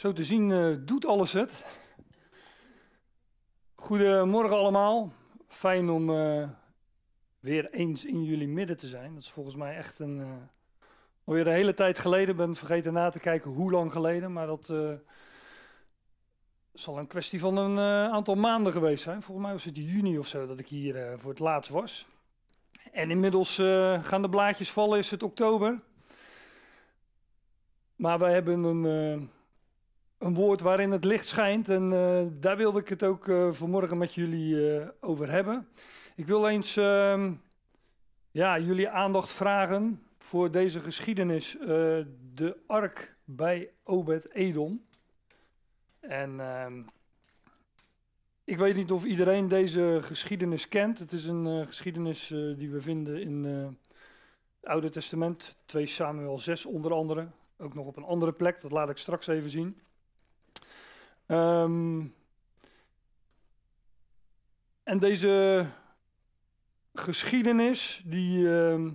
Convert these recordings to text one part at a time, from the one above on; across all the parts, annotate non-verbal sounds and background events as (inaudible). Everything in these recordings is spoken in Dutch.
Zo te zien uh, doet alles het. Goedemorgen allemaal. Fijn om uh, weer eens in jullie midden te zijn. Dat is volgens mij echt een. Uh, alweer een hele tijd geleden. Ben vergeten na te kijken hoe lang geleden. Maar dat zal een kwestie van een aantal maanden geweest zijn. Volgens mij was het juni of zo dat ik hier voor het laatst was. En inmiddels gaan de blaadjes vallen, is het oktober. Maar wij hebben een een woord waarin het licht schijnt. En uh, daar wilde ik het ook uh, vanmorgen met jullie uh, over hebben. Ik wil eens ehm, ja, jullie aandacht vragen voor deze geschiedenis. de ark bij Obed Edom. En ehm, ik weet niet of iedereen deze geschiedenis kent. Het is een geschiedenis die we vinden in het Oude Testament. 2 Samuel 6 onder andere. Ook nog op een andere plek, dat laat ik straks even zien. Um, en deze geschiedenis, die. Uh,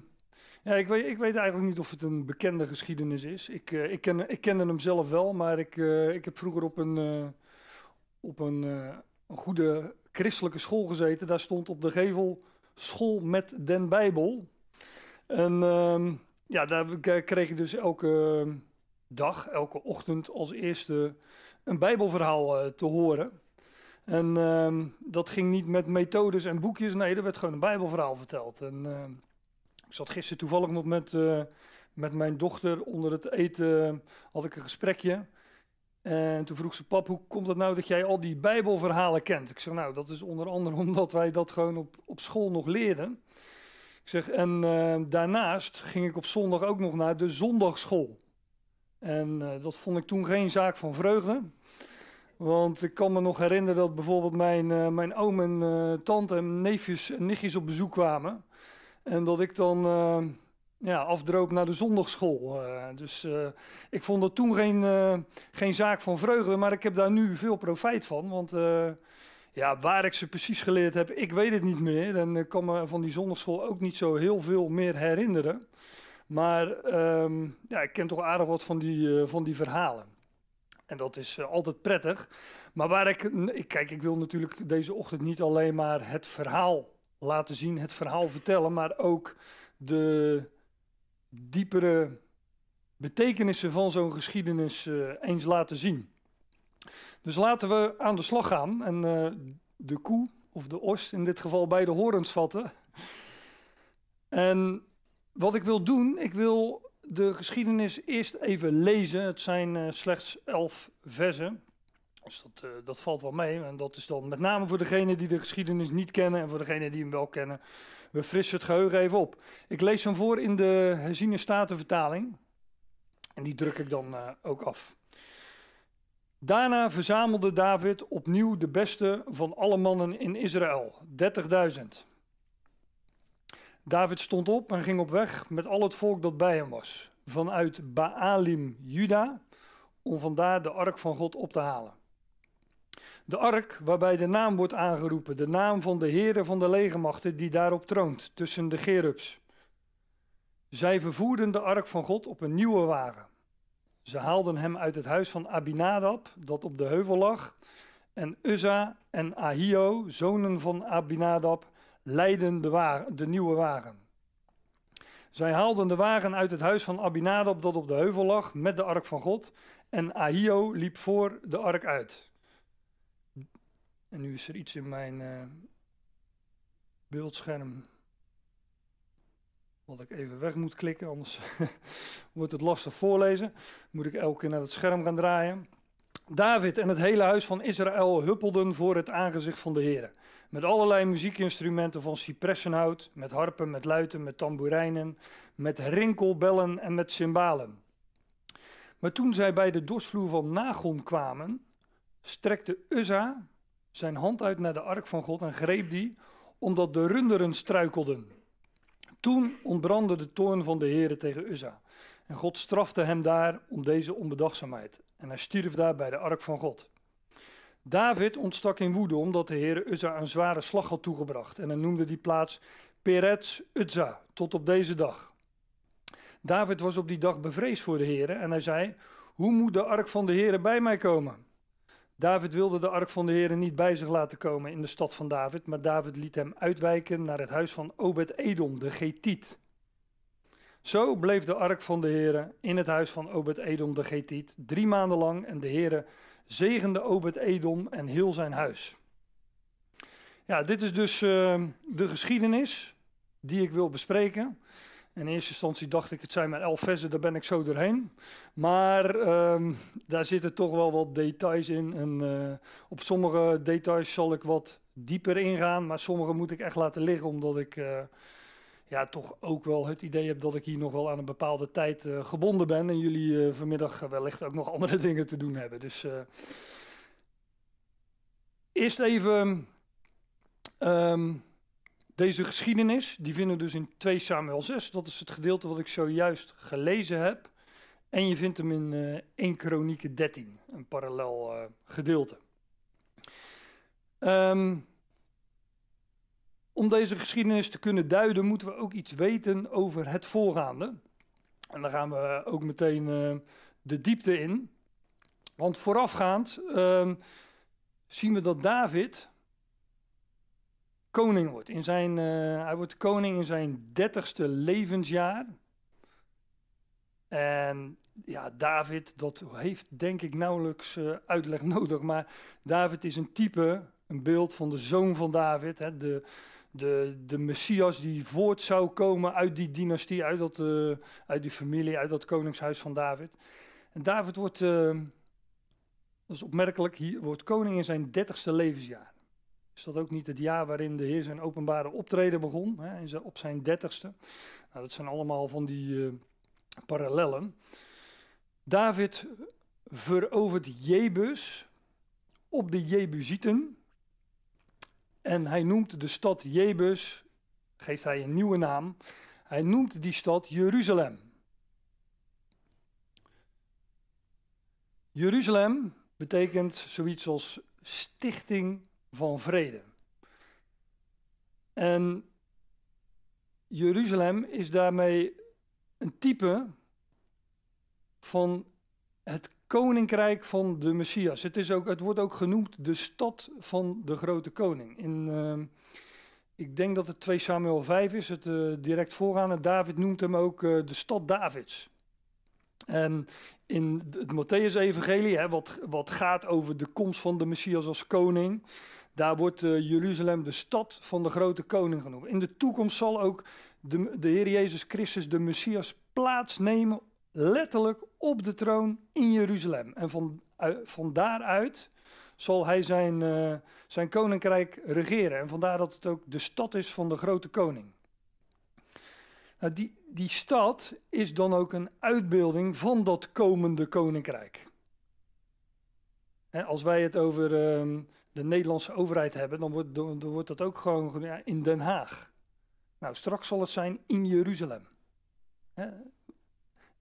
ja, ik weet, ik weet eigenlijk niet of het een bekende geschiedenis is. Ik, uh, ik, ken, ik kende hem zelf wel, maar ik, uh, ik heb vroeger op een, uh, op een, een goede christelijke school gezeten. Daar stond op de gevel school met den Bijbel. En um, ja, daar kreeg ik dus elke dag, elke ochtend als eerste een Bijbelverhaal uh, te horen. En uh, dat ging niet met methodes en boekjes, nee, er werd gewoon een Bijbelverhaal verteld. En uh, ik zat gisteren toevallig nog met, uh, met mijn dochter onder het eten, had ik een gesprekje. En toen vroeg ze, pap, hoe komt het nou dat jij al die Bijbelverhalen kent? Ik zeg, nou, dat is onder andere (laughs) omdat wij dat gewoon op, op school nog leerden. Ik zeg, en daarnaast ging ik op zondag ook nog naar de zondagschool. En uh, dat vond ik toen geen zaak van vreugde. Want ik kan me nog herinneren dat bijvoorbeeld mijn, uh, mijn oom en uh, tante en neefjes en nichtjes op bezoek kwamen. En dat ik dan ja, afdroop naar de zondagschool. dus ik vond dat toen geen, geen zaak van vreugde, maar ik heb daar nu veel profijt van. Want ja, waar ik ze precies geleerd heb, ik weet het niet meer. En ik kan me van die zondagschool ook niet zo heel veel meer herinneren. Maar um, ja, ik ken toch aardig wat van die, van die verhalen. En dat is uh, altijd prettig. Maar waar ik, ik, kijk, ik wil natuurlijk deze ochtend niet alleen maar het verhaal laten zien, het verhaal vertellen, maar ook de diepere betekenissen van zo'n geschiedenis uh, eens laten zien. Dus laten we aan de slag gaan en de koe, of de os in dit geval, bij de horens vatten. En wat ik wil doen, ik wil de geschiedenis eerst even lezen. Het zijn uh, slechts elf versen. Dus dat, uh, dat valt wel mee. En dat is dan met name voor degenen die de geschiedenis niet kennen en voor degenen die hem wel kennen. We frissen het geheugen even op. Ik lees hem voor in de herziene statenvertaling. En die druk ik dan uh, ook af. Daarna verzamelde David opnieuw de beste van alle mannen in Israël, 30.000. David stond op en ging op weg met al het volk dat bij hem was, vanuit Baalim, Juda, om vandaar de ark van God op te halen. De ark waarbij de naam wordt aangeroepen, de naam van de Heere van de legermachten die daarop troont, tussen de gerubs. Zij vervoerden de ark van God op een nieuwe wagen. Ze haalden hem uit het huis van Abinadab, dat op de heuvel lag, en Uzza en Ahio, zonen van Abinadab, leidden de, de nieuwe wagen. Zij haalden de wagen uit het huis van Abinadab dat op de heuvel lag met de ark van God en Ahio liep voor de ark uit. En nu is er iets in mijn uh, beeldscherm wat ik even weg moet klikken, anders (laughs) wordt het lastig voorlezen. Moet ik elke keer naar het scherm gaan draaien. David en het hele huis van Israël huppelden voor het aangezicht van de Heer. Met allerlei muziekinstrumenten van cipressenhout, met harpen, met luiten, met tamboerijnen, met rinkelbellen en met cymbalen. Maar toen zij bij de dorsvloer van Nagon kwamen, strekte Uzza zijn hand uit naar de ark van God en greep die, omdat de runderen struikelden. Toen ontbrandde de toorn van de Heere tegen Uzza. En God strafte hem daar om deze onbedachtzaamheid. En hij stierf daar bij de ark van God. David ontstak in woede omdat de Heer Uzza een zware slag had toegebracht. En hij noemde die plaats Peretz Uzza tot op deze dag. David was op die dag bevreesd voor de Heer en hij zei: hoe moet de ark van de Heer bij mij komen? David wilde de ark van de Heer niet bij zich laten komen in de stad van David, maar David liet hem uitwijken naar het huis van Obed-Edom, de Getiet. Zo bleef de ark van de Heer in het huis van Obed-Edom, de Getiet, drie maanden lang en de Heer zegende Obed-Edom en heel zijn huis. Ja, dit is dus uh, de geschiedenis die ik wil bespreken. In eerste instantie dacht ik, het zijn maar elf versen, daar ben ik zo doorheen. Maar um, daar zitten toch wel wat details in. En uh, op sommige details zal ik wat dieper ingaan, maar sommige moet ik echt laten liggen, omdat ik uh, ja, toch ook wel het idee heb dat ik hier nog wel aan een bepaalde tijd uh, gebonden ben. En jullie vanmiddag wellicht ook nog (laughs) andere dingen te doen hebben. Dus eerst even um, deze geschiedenis, die vinden we dus in 2 Samuel 6. Dat is het gedeelte wat ik zojuist gelezen heb. En je vindt hem in uh, 1 Kronieken 13, een parallel gedeelte. Um, om deze geschiedenis te kunnen duiden, moeten we ook iets weten over het voorgaande. En dan gaan we ook meteen uh, de diepte in. Want voorafgaand um, zien we dat David koning wordt. In zijn, uh, hij wordt koning in zijn dertigste levensjaar. En ja, David, dat heeft denk ik nauwelijks uh, uitleg (laughs) nodig. Maar David is een type, een beeld van de zoon van David. Hè, de, de, de Messias die voort zou komen uit die dynastie, uit, dat, uh, uit die familie, uit dat koningshuis van David. En David wordt, dat is opmerkelijk, hier wordt koning in zijn dertigste levensjaar. Is dat ook niet het jaar waarin de Heer zijn openbare optreden begon, hè, op zijn dertigste? Nou, dat zijn allemaal van die uh, parallellen. David verovert Jebus op de Jebusieten. En hij noemt de stad Jebus, geeft hij een nieuwe naam. Hij noemt die stad Jeruzalem. Jeruzalem betekent zoiets als stichting van vrede. En Jeruzalem is daarmee een type van het koninkrijk van de Messias. Het, is ook, het wordt ook genoemd de stad van de grote koning. In, uh, ik denk dat het 2 Samuel 5 is, het uh, direct voorgaande. David noemt hem ook uh, de stad Davids. En in het Matthäus-evangelie, wat, wat gaat over de komst van de Messias als koning, daar wordt uh, Jeruzalem de stad van de grote koning genoemd. In de toekomst zal ook de, de Heer Jezus Christus, de Messias, plaatsnemen, letterlijk op de troon in Jeruzalem. En van, uh, van daaruit zal hij zijn, uh, zijn koninkrijk regeren. En vandaar dat het ook de stad is van de grote koning. Nou, die, die stad is dan ook een uitbeelding van dat komende koninkrijk. En als wij het over uh, de Nederlandse overheid hebben, dan wordt, dan wordt dat ook gewoon in Den Haag. Nou, straks zal het zijn in Jeruzalem. Hè?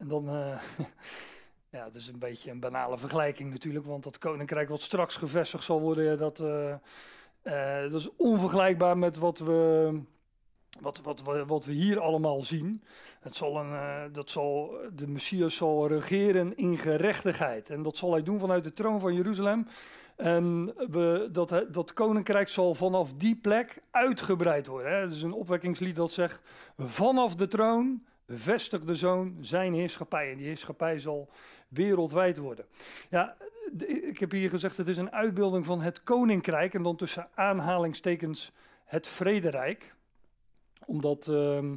En dan, uh, (laughs) ja, het is een beetje een banale vergelijking natuurlijk, want dat koninkrijk wat straks gevestigd zal worden, dat, uh, uh, dat is onvergelijkbaar met wat we, wat, wat, wat, we hier allemaal zien. Het zal een, dat zal, de Messias zal regeren in gerechtigheid. En dat zal hij doen vanuit de troon van Jeruzalem. En we, dat, dat koninkrijk zal vanaf die plek uitgebreid worden. Hè. is een opwekkingslied dat zegt: Vanaf de troon vestigt de zoon zijn heerschappij. En die heerschappij zal wereldwijd worden. Ja, ik heb hier gezegd: het is een uitbeelding van het koninkrijk. En dan tussen aanhalingstekens het vrederijk. Omdat. Uh,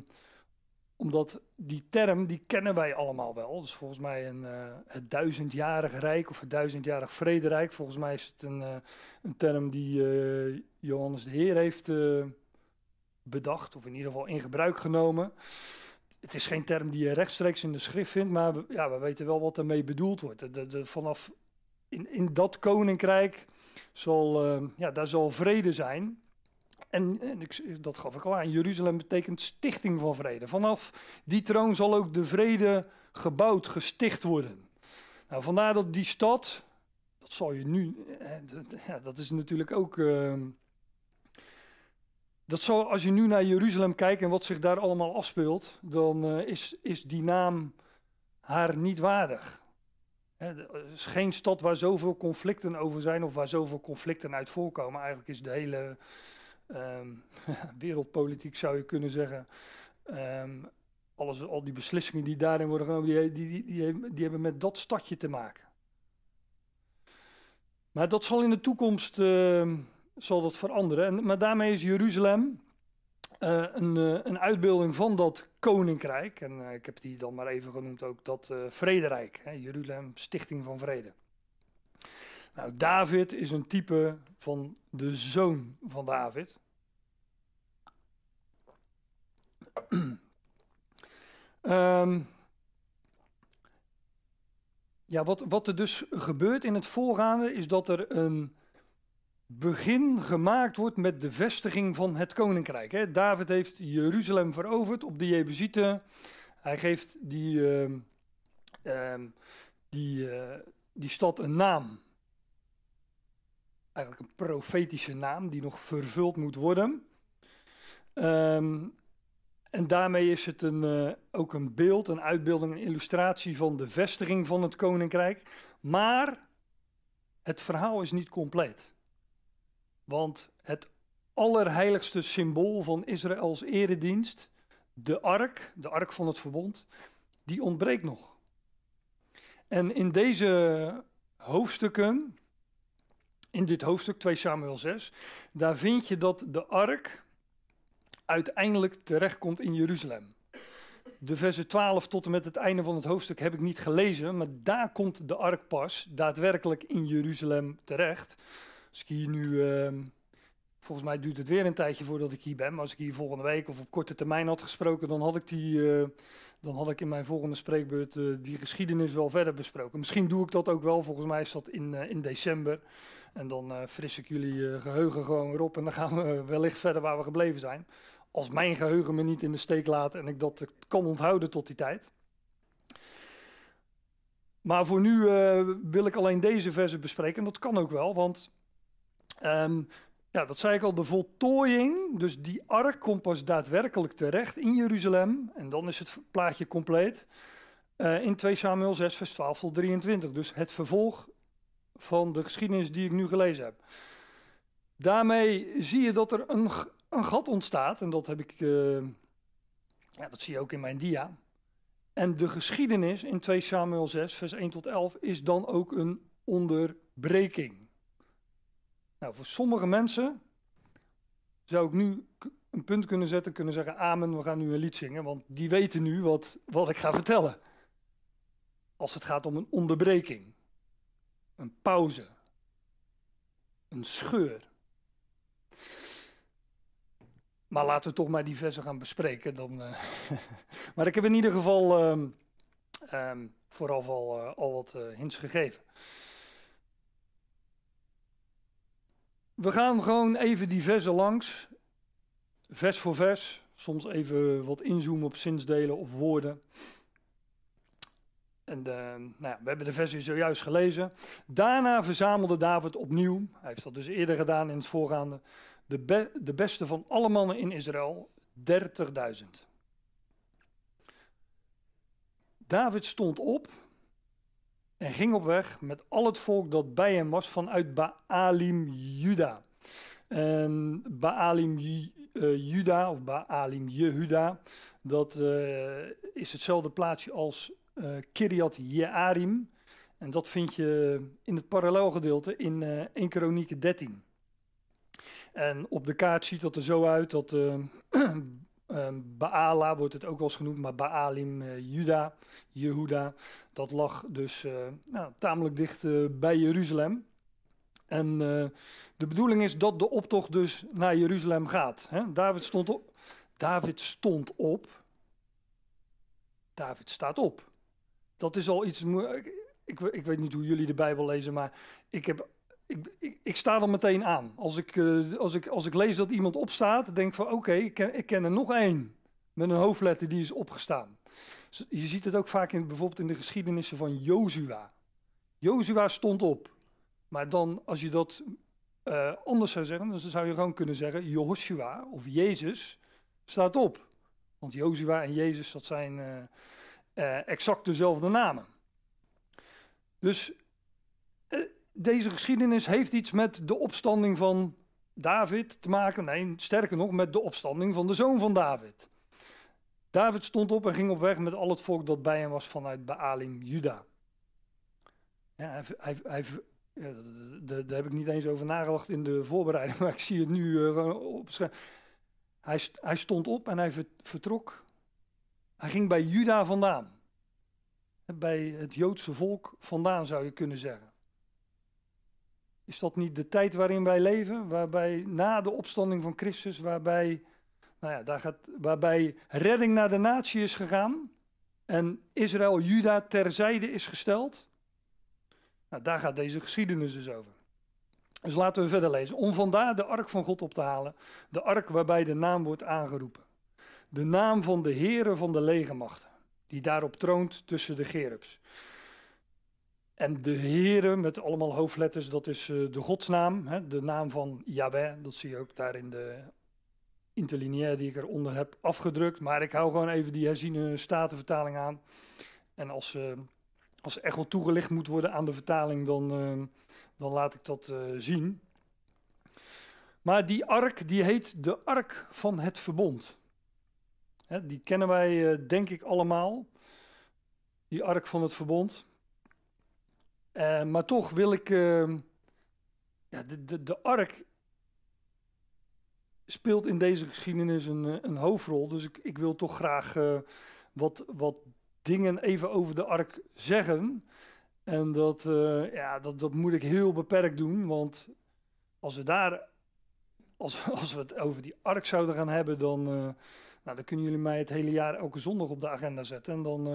omdat die term, die kennen wij allemaal wel. Is volgens mij een, uh, het duizendjarig rijk of het duizendjarig vrederijk. Volgens mij is het een, uh, een term die uh, Johannes de Heer heeft bedacht, of in ieder geval in gebruik genomen. Het is geen term die je rechtstreeks in de schrift vindt, maar we, ja, we weten wel wat ermee bedoeld wordt. Vanaf in, in dat koninkrijk zal, ja, daar zal vrede zijn. En, en ik, dat gaf ik al aan, Jeruzalem betekent stichting van vrede. Vanaf die troon zal ook de vrede gebouwd, gesticht worden. Nou, vandaar dat die stad, dat zal je nu, ja, dat is natuurlijk ook... Uh, dat zal, als je nu naar Jeruzalem kijkt en wat zich daar allemaal afspeelt, dan uh, is, is die naam haar niet waardig. Het is geen stad waar zoveel conflicten over zijn of waar zoveel conflicten uit voorkomen. Eigenlijk is de hele ehm, (laughs) wereldpolitiek, zou je kunnen zeggen, ehm, alles, al die beslissingen die daarin worden genomen, die, die, die, die, hebben met dat stadje te maken. Maar dat zal in de toekomst uh, zal dat veranderen. En, maar daarmee is Jeruzalem uh, een, uh, een, uitbeelding van dat koninkrijk. En uh, ik heb die dan maar even genoemd ook dat vrederijk. Hè, Jeruzalem, stichting van vrede. Nou, David is een type van de zoon van David. um, (clears throat) ja, wat, wat er dus gebeurt in het voorgaande is dat er een begin gemaakt wordt met de vestiging van het koninkrijk. Hè. David heeft Jeruzalem veroverd op de Jebusieten. Hij geeft die, uh, uh, die, uh, die stad een naam. Eigenlijk een profetische naam die nog vervuld moet worden. Um, en daarmee is het een, uh, ook een beeld, een uitbeelding, een illustratie van de vestiging van het koninkrijk. Maar het verhaal is niet compleet. Want het allerheiligste symbool van Israëls eredienst, de ark, de ark van het verbond, die ontbreekt nog. En in deze hoofdstukken, in dit hoofdstuk 2 Samuel 6, daar vind je dat de ark uiteindelijk terechtkomt in Jeruzalem. De versen 12 tot en met het einde van het hoofdstuk heb ik niet gelezen, maar daar komt de ark pas daadwerkelijk in Jeruzalem terecht. Als ik hier nu, uh, volgens mij duurt het weer een tijdje voordat ik hier ben, maar als ik hier volgende week of op korte termijn had gesproken, dan had ik, die, uh, dan had ik in mijn volgende spreekbeurt uh, die geschiedenis wel verder besproken. Misschien doe ik dat ook wel, volgens mij is dat in, uh, in december. En dan fris ik jullie geheugen gewoon weer op en dan gaan we (laughs) wellicht verder waar we gebleven zijn als mijn geheugen me niet in de steek laat en ik dat kan onthouden tot die tijd. Maar voor nu wil ik alleen deze versen bespreken. En dat kan ook wel, want um, ja, dat zei ik al, de voltooiing, dus die ark komt pas daadwerkelijk terecht in Jeruzalem. En dan is het plaatje compleet. Uh, in 2 Samuel 6, vers 12 tot 23. Dus het vervolg van de geschiedenis die ik nu gelezen heb. Daarmee zie je dat er een een gat ontstaat. En dat heb ik, uh, ja, dat zie je ook in mijn dia. En de geschiedenis in 2 Samuel 6, vers 1 tot 11, is dan ook een onderbreking. Nou, voor sommige mensen zou ik nu een punt kunnen zetten, kunnen zeggen: Amen, we gaan nu een lied zingen, want die weten nu wat, wat ik ga vertellen. Als het gaat om een onderbreking, een pauze, een scheur. Maar laten we toch maar die versen gaan bespreken. Dan, uh, (laughs) maar ik heb in ieder geval um, um, vooral al, uh, al wat uh, hints gegeven. We gaan gewoon even die versen langs, vers voor vers. Soms even wat inzoomen op zinsdelen of woorden. En de, nou ja, we hebben de versie zojuist gelezen. Daarna verzamelde David opnieuw, hij heeft dat dus eerder gedaan in het voorgaande, de, de beste van alle mannen in Israël, 30.000. David stond op en ging op weg met al het volk dat bij hem was vanuit Baalim Juda. En Baalim uh, Juda of Baalim Jehuda, dat uh, is hetzelfde plaatsje als uh, Kiriat Jearim. En dat vind je in het parallelgedeelte in uh, 1 Kronieken 13. En op de kaart ziet dat er zo uit dat (clears throat) uh, Baala wordt het ook wel eens genoemd, maar Baalim uh, Juda, Jehuda, dat lag dus uh, nou, tamelijk dicht bij Jeruzalem. En de bedoeling is dat de optocht dus naar Jeruzalem gaat. Hè? David stond op. David stond op. David staat op. Dat is al iets. Ik, ik, weet niet hoe jullie de Bijbel lezen, maar ik heb ik, ik, ik, sta er meteen aan. Als ik, uh, als, ik, als ik lees dat iemand opstaat, denk ik van oké, ik, ik, ken er nog één met een hoofdletter die is opgestaan. Je ziet het ook vaak in, bijvoorbeeld in de geschiedenissen van Jozua. Jozua stond op. Maar dan, als je dat uh, anders zou zeggen, dan zou je gewoon kunnen zeggen Joshua of Jezus staat op. Want Jozua en Jezus, dat zijn uh, exact dezelfde namen. Dus eh, deze geschiedenis heeft iets met de opstanding van David te maken. Nee, sterker nog, met de opstanding van de zoon van David. David stond op en ging op weg met al het volk dat bij hem was vanuit Baalim, Juda. Ja, hij, hij, hij, daar, heb ik niet eens over nagedacht in de voorbereiding, (laughs) maar ik zie het nu uh, op hij, hij stond op en hij vertrok. Hij ging bij Juda vandaan. Bij het Joodse volk vandaan zou je kunnen zeggen. Is dat niet de tijd waarin wij leven? Waarbij na de opstanding van Christus, waarbij, nou ja, daar gaat, waarbij redding naar de natie is gegaan en Israël, Juda terzijde is gesteld? Nou, daar gaat deze geschiedenis dus over. Dus laten we verder lezen. Om vandaar de ark van God op te halen. De ark waarbij de naam wordt aangeroepen. De naam van de Heere van de legermachten. Die daarop troont tussen de gerubs. En de Heere met allemaal hoofdletters, dat is uh, de godsnaam. Hè, de naam van Yahweh. Dat zie je ook daar in de interlineair die ik eronder heb afgedrukt. Maar ik hou gewoon even die herziene statenvertaling aan. En als... Uh, als er echt wel toegelicht moet worden aan de vertaling, dan, uh, dan laat ik dat zien. Maar die ark, die heet de ark van het verbond. Hè, die kennen wij denk ik allemaal. Die ark van het verbond. Maar toch wil ik. Ehm, ja, de, de, de ark speelt in deze geschiedenis een, een hoofdrol. Dus ik, ik wil toch graag wat, wat dingen even over de ark zeggen. En dat, ja, dat, dat moet ik heel beperkt doen, want als we daar, als, (laughs) als we het over die ark zouden gaan hebben, dan, nou, dan kunnen jullie mij het hele jaar elke zondag op de agenda zetten. En dan,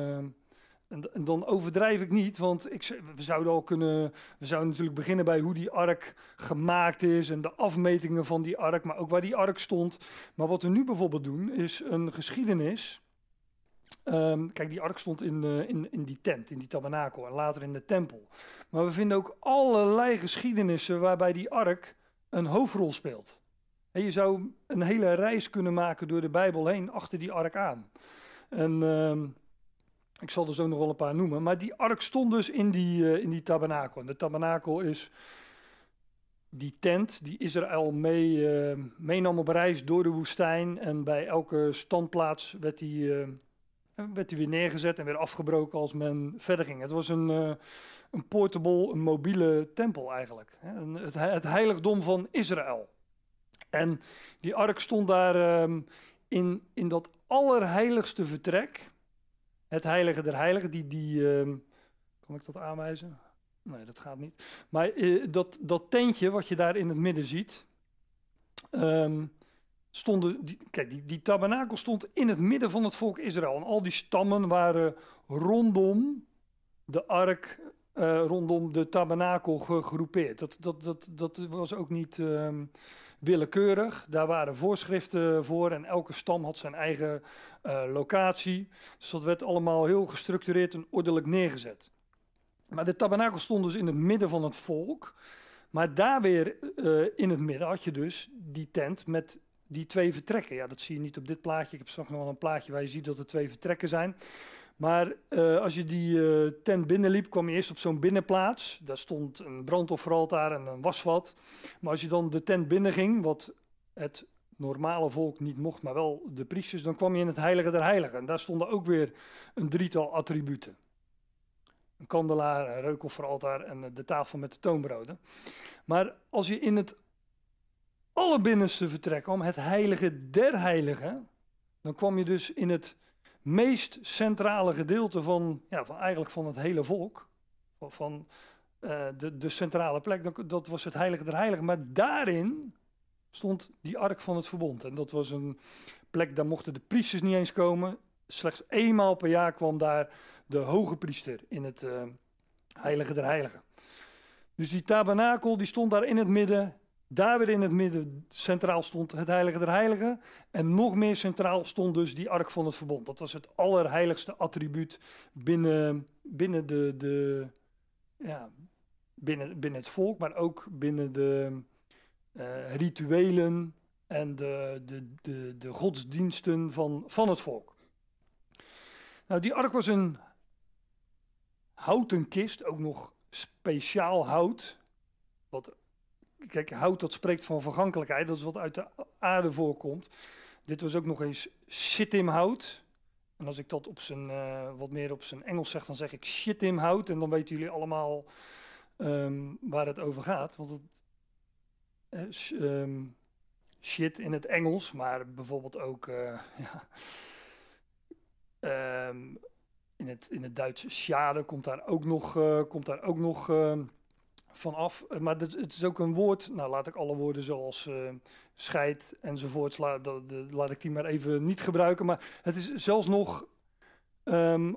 en, en, dan overdrijf ik niet, want ik, we zouden al kunnen, we zouden natuurlijk beginnen bij hoe die ark gemaakt is en de afmetingen van die ark, maar ook waar die ark stond. Maar wat we nu bijvoorbeeld doen, is een geschiedenis Ehm, kijk, die ark stond in, in, in die tent, in die tabernakel en later in de tempel. Maar we vinden ook allerlei geschiedenissen waarbij die ark een hoofdrol speelt. En je zou een hele reis kunnen maken door de Bijbel heen achter die ark aan. En uh, ik zal er zo nog wel een paar noemen. Maar die ark stond dus in die, uh, in die tabernakel. En de tabernakel is die tent die Israël mee, uh, meenam op reis door de woestijn. En bij elke standplaats werd die en werd hij weer neergezet en weer afgebroken als men verder ging. Het was een, een portable, een mobiele tempel eigenlijk. Het, het, heiligdom van Israël. En die ark stond daar um, in, in dat allerheiligste vertrek. Het heilige der heiligen, die, die um, kan ik dat aanwijzen? Nee, dat gaat niet. Maar uh, dat, dat tentje wat je daar in het midden ziet, um, stonden, die, kijk, die, die tabernakel stond in het midden van het volk Israël. En al die stammen waren rondom de ark, uh, rondom de tabernakel gegroepeerd. Dat, dat, dat, dat was ook niet um, willekeurig. Daar waren voorschriften voor en elke stam had zijn eigen uh, locatie. Dus dat werd allemaal heel gestructureerd en ordelijk neergezet. Maar de tabernakel stond dus in het midden van het volk. Maar daar weer uh, in het midden had je dus die tent met die twee vertrekken. Ja, dat zie je niet op dit plaatje. Ik heb straks nog wel een plaatje waar je ziet dat er twee vertrekken zijn. Maar uh, als je die uh, tent binnenliep, kwam je eerst op zo'n binnenplaats. Daar stond een brandofferaltaar en een wasvat. Maar als je dan de tent binnenging, wat het normale volk niet mocht, maar wel de priesters, dan kwam je in het heilige der heiligen. En daar stonden ook weer een drietal attributen. Een kandelaar, een reukofferaltaar en de tafel met de toonbroden. Maar als je in het allerbinnenste vertrek om het heilige der heiligen, dan kwam je dus in het meest centrale gedeelte van, ja, van eigenlijk van het hele volk, van uh, de, de centrale plek, dat, dat was het heilige der heiligen. Maar daarin stond die ark van het verbond. En dat was een plek, daar mochten de priesters niet eens komen. Slechts eenmaal per jaar kwam daar de hoge priester in het uh, heilige der heiligen. Dus die tabernakel die stond daar in het midden daar weer in het midden centraal stond het heilige der heiligen. En nog meer centraal stond dus die ark van het verbond. Dat was het allerheiligste attribuut binnen, binnen, de, de, ja, binnen, binnen het volk, maar ook binnen de uh, rituelen en de, de, de, de godsdiensten van, van het volk. Nou, die ark was een houten kist, ook nog speciaal hout. Wat, kijk, hout dat spreekt van vergankelijkheid, dat is wat uit de aarde voorkomt. Dit was ook nog eens shittimhout. En als ik dat op zijn, uh, wat meer op zijn Engels zeg, dan zeg ik shittimhout. En dan weten jullie allemaal um, waar het over gaat. Want het, uh, shit in het Engels, maar bijvoorbeeld ook uh, (laughs) ja, um, in, het, in het Duitse schade komt daar ook nog, komt daar ook nog uh, van af. Maar het, is ook een woord, nou laat ik alle woorden zoals uh, scheid enzovoorts, la, de, de, laat ik die maar even niet gebruiken. Maar het is zelfs nog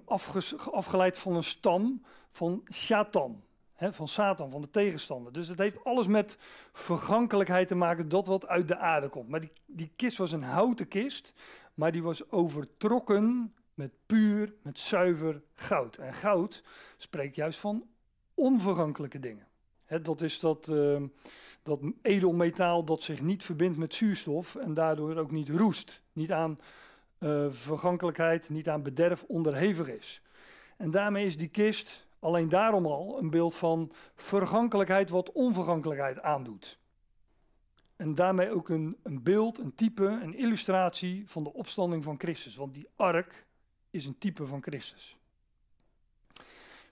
afges, afgeleid van een stam van Satan. Van Satan, van de tegenstander. Dus het heeft alles met vergankelijkheid te maken, dat wat uit de aarde komt. Maar die, die kist was een houten kist, maar die was overtrokken met puur, met zuiver goud. En goud spreekt juist van onvergankelijke dingen. Dat is dat, uh, dat edelmetaal dat zich niet verbindt met zuurstof en daardoor ook niet roest. Niet aan uh, vergankelijkheid, niet aan bederf onderhevig is. En daarmee is die kist alleen daarom al een beeld van vergankelijkheid wat onvergankelijkheid aandoet. En daarmee ook een, een beeld, een type, een illustratie van de opstanding van Christus. Want die ark is een type van Christus.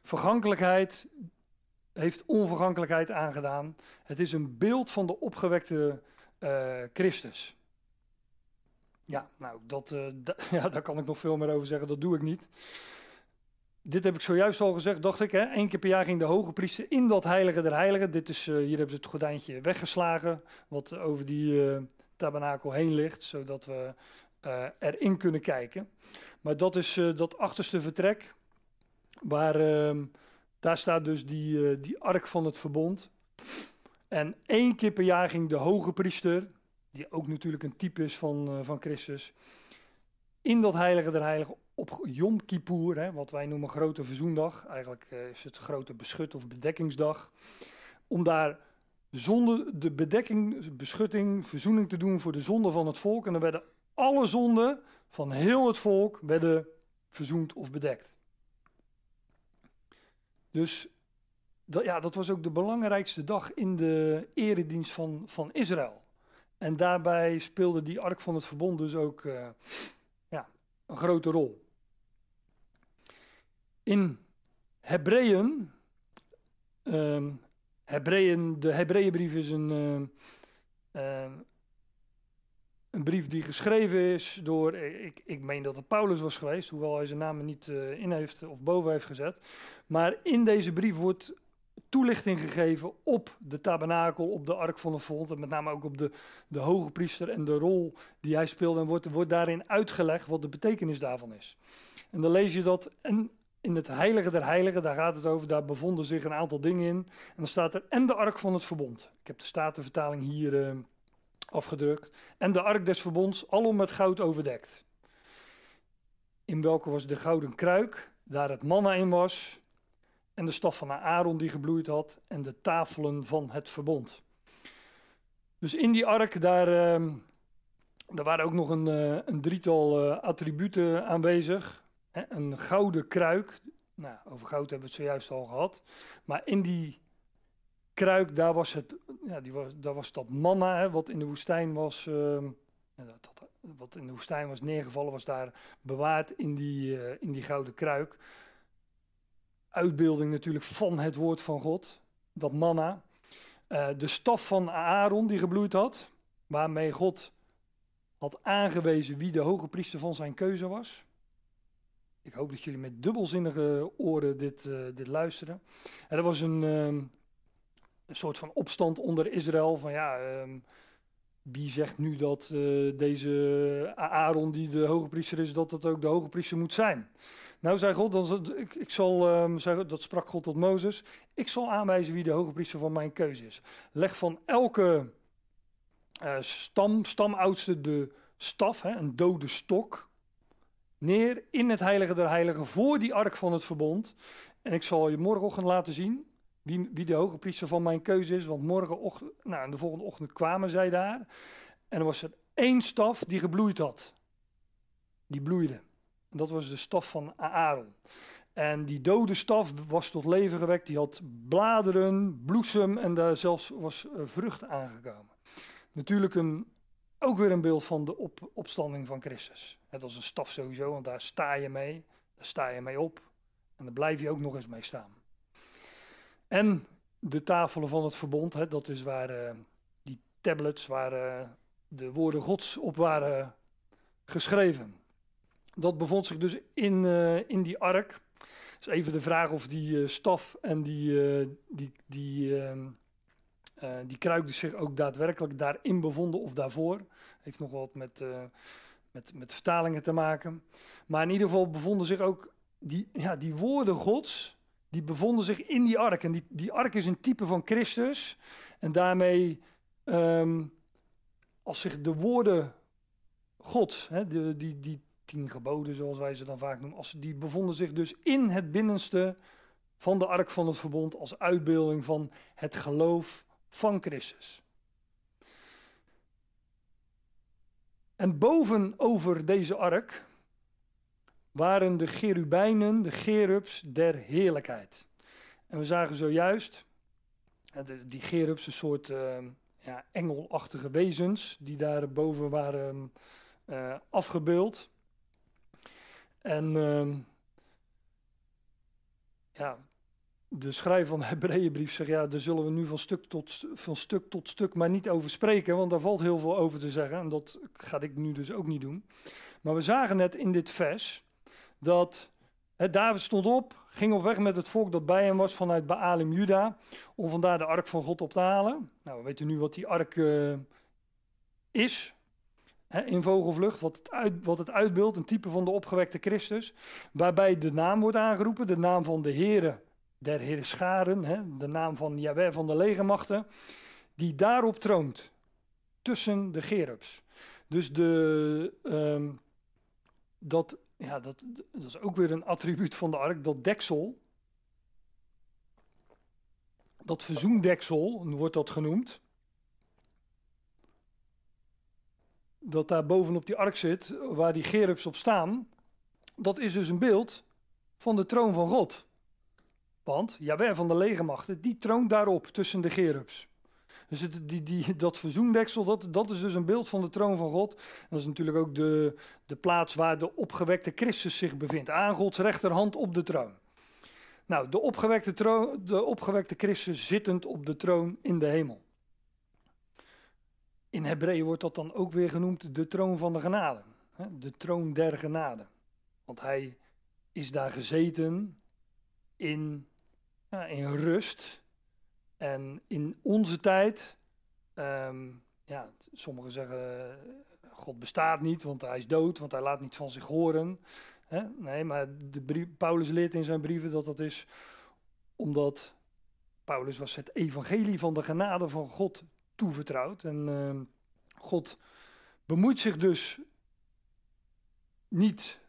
Vergankelijkheid heeft onvergankelijkheid aangedaan. Het is een beeld van de opgewekte uh, Christus. Ja, nou, dat, (laughs) uh, ja, daar kan ik nog veel meer over zeggen, dat doe ik niet. Dit heb ik zojuist al gezegd, dacht ik. Eén keer per jaar ging de hoge priester in dat heilige der heiligen. Dit is, uh, hier hebben ze het gordijntje weggeslagen, wat over die tabernakel heen ligt, zodat we erin kunnen kijken. Maar dat is dat achterste vertrek, waar uh, daar staat dus die, uh, die ark van het verbond. En één keer per jaar ging de hoge priester, die ook natuurlijk een type is van, van Christus, in dat heilige der heiligen op Yom Kippur, hè, wat wij noemen grote verzoendag. Eigenlijk is het grote beschut of bedekkingsdag. Om daar zonder de bedekking, beschutting, verzoening te doen voor de zonde van het volk. En dan werden alle zonden van heel het volk werden verzoend of bedekt. Dus dat, ja, dat was ook de belangrijkste dag in de eredienst van, van Israël. En daarbij speelde die ark van het verbond dus ook uh, ja, een grote rol. In Hebreeën, um, Hebreeën de Hebreeënbrief is een, uh, een brief die geschreven is door, ik, ik meen dat het Paulus was geweest, hoewel hij zijn naam niet uh, in heeft of boven heeft gezet. Maar in deze brief wordt toelichting gegeven op de tabernakel, op de ark van de vond, en met name ook op de, de hoge priester en de rol die hij speelde. En wordt, wordt daarin uitgelegd wat de betekenis daarvan is. En dan lees je dat, en in het heilige der heiligen, daar gaat het over, daar bevonden zich een aantal dingen in. En dan staat er, en de ark van het verbond. Ik heb de statenvertaling hier... Uh, afgedrukt. En de ark des verbonds, alom met goud overdekt. In welke was de gouden kruik, daar het manna in was. En de staf van Aaron die gebloeid had. En de tafelen van het verbond. Dus in die ark, daar, uh, daar waren ook nog een, uh, een drietal uh, attributen aanwezig. Een gouden kruik. Nou, over goud hebben we het zojuist al gehad. Maar in die kruik, daar was, het, ja, die was, daar was dat manna, hè, wat in de woestijn was, uh, dat, wat in de woestijn was neergevallen, was daar bewaard in die, uh, in die gouden kruik. Uitbeelding natuurlijk van het woord van God, dat manna. Uh, de staf van Aaron die gebloeid had, waarmee God had aangewezen wie de hoge priester van zijn keuze was. Ik hoop dat jullie met dubbelzinnige oren dit, uh, dit luisteren. En er was een, ehm, een soort van opstand onder Israël. Van ja, um, wie zegt nu dat uh, deze Aaron, die de hoge priester is, dat dat ook de hoge priester moet zijn? Nou, zei God, dan, ik, ik zal, zei, dat sprak God tot Mozes, ik zal aanwijzen wie de hoge priester van mijn keuze is. Leg van elke uh, stam, stamoudste de staf, hè, een dode stok, neer in het heilige der heiligen voor die ark van het verbond. En ik zal je morgenochtend laten zien wie, wie de hoge priester van mijn keuze is. Want morgenochtend, nou, de volgende ochtend kwamen zij daar. En er was er één staf die gebloeid had. Die bloeide. En dat was de staf van Aaron. En die dode staf was tot leven gewekt. Die had bladeren, bloesem en daar zelfs was uh, vrucht aangekomen. Natuurlijk een, ook weer een beeld van de op, opstanding van Christus. Net als een staf sowieso, want daar sta je mee. Daar sta je mee op. En daar blijf je ook nog eens mee staan. En de tafelen van het verbond, hè, dat is waar uh, die tablets, waar uh, de woorden Gods op waren geschreven. Dat bevond zich dus in, uh, in die ark. is even de vraag of die staf en die, die, die, ehm, die kruik dus zich ook daadwerkelijk daarin bevonden of daarvoor. Heeft nog wat met, met, met vertalingen te maken. Maar in ieder geval bevonden zich ook die, ja, die woorden Gods die bevonden zich in die ark. En die, die ark is een type van Christus. En daarmee, um, als zich de woorden God, hè, de, die, die tien geboden zoals wij ze dan vaak noemen, als, die bevonden zich dus in het binnenste van de ark van het verbond als uitbeelding van het geloof van Christus. En boven over deze ark waren de cherubijnen, de gerubs der heerlijkheid. En we zagen zojuist die gerubs, een soort uh, ja, engelachtige wezens, die daar boven waren uh, afgebeeld. En uh, ja, de schrijver van de Hebreeënbrief zegt, ja, daar zullen we nu van stuk, tot, van stuk tot stuk maar niet over spreken, want daar valt heel veel over te zeggen. En dat ga ik nu dus ook niet doen. Maar we zagen net in dit vers dat David stond op, ging op weg met het volk dat bij hem was vanuit Baalim Juda, om vandaar de ark van God op te halen. Nou, we weten nu wat die ark uh, is, in vogelvlucht, wat het, uit, wat het uitbeeldt, een type van de opgewekte Christus, waarbij de naam wordt aangeroepen, de naam van de Heere der Heere Scharen, de naam van Jahweh van de legermachten, die daarop troont, tussen de gerubs. Dus de, uh, dat ja, dat, dat is ook weer een attribuut van de ark, dat deksel. Dat verzoendeksel, wordt dat genoemd. Dat daar bovenop die ark zit, waar die gerubs op staan. Dat is dus een beeld van de troon van God. Want Jawel van de legermachten, die troont daarop tussen de gerubs. Dus die, dat verzoendeksel, dat, dat is dus een beeld van de troon van God. En dat is natuurlijk ook de, de plaats waar de opgewekte Christus zich bevindt. Aan Gods rechterhand op de troon. Nou, de opgewekte, troon, de opgewekte Christus zittend op de troon in de hemel. In Hebreeën wordt dat dan ook weer genoemd de troon van de genade. De troon der genade. Want hij is daar gezeten in, in rust en in onze tijd, um, ja, sommigen zeggen God bestaat niet, want hij is dood, want hij laat niet van zich horen. Hè? Nee, maar de Paulus leert in zijn brieven dat dat is omdat Paulus was het evangelie van de genade van God toevertrouwd. En uh, God bemoeit zich dus niet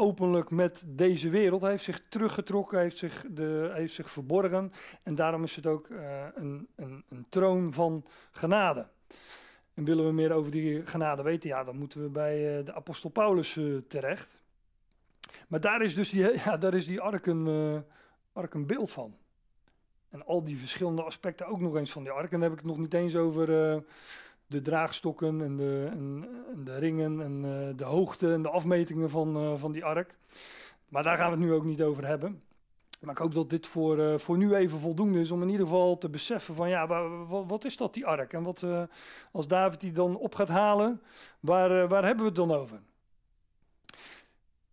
openlijk met deze wereld. Hij heeft zich teruggetrokken, heeft zich, de, heeft zich verborgen. En daarom is het ook uh, een, een, een, troon van genade. En willen we meer over die genade weten, ja, dan moeten we bij uh, de apostel Paulus uh, terecht. Maar daar is dus die, (laughs) ja, daar is die ark een, ark een beeld van. En al die verschillende aspecten ook nog eens van die ark. En dan heb ik het nog niet eens over de draagstokken en de, en, en de ringen en uh, de hoogte en de afmetingen van, uh, van die ark. Maar daar gaan we het nu ook niet over hebben. Maar ik hoop dat dit voor, uh, voor nu even voldoende is om in ieder geval te beseffen van ja, wat, wat is dat die ark? En wat, als David die dan op gaat halen, waar, waar hebben we het dan over?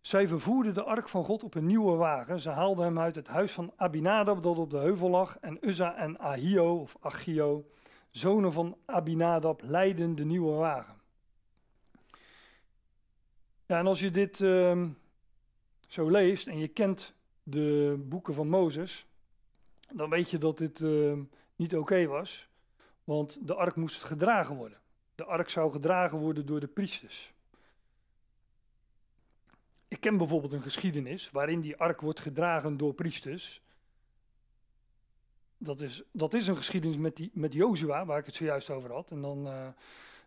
Zij vervoerden de ark van God op een nieuwe wagen. Ze haalden hem uit het huis van Abinadab dat op de heuvel lag. En Uzza en Ahio, of Achio, zonen van Abinadab, leiden de nieuwe wagen. Ja, en als je dit uh, zo leest en je kent de boeken van Mozes, dan weet je dat dit uh, niet oké was, want de ark moest gedragen worden. De ark zou gedragen worden door de priesters. Ik ken bijvoorbeeld een geschiedenis waarin die ark wordt gedragen door priesters dat is, dat is een geschiedenis met, die, met Jozua, waar ik het zojuist over had. En dan uh,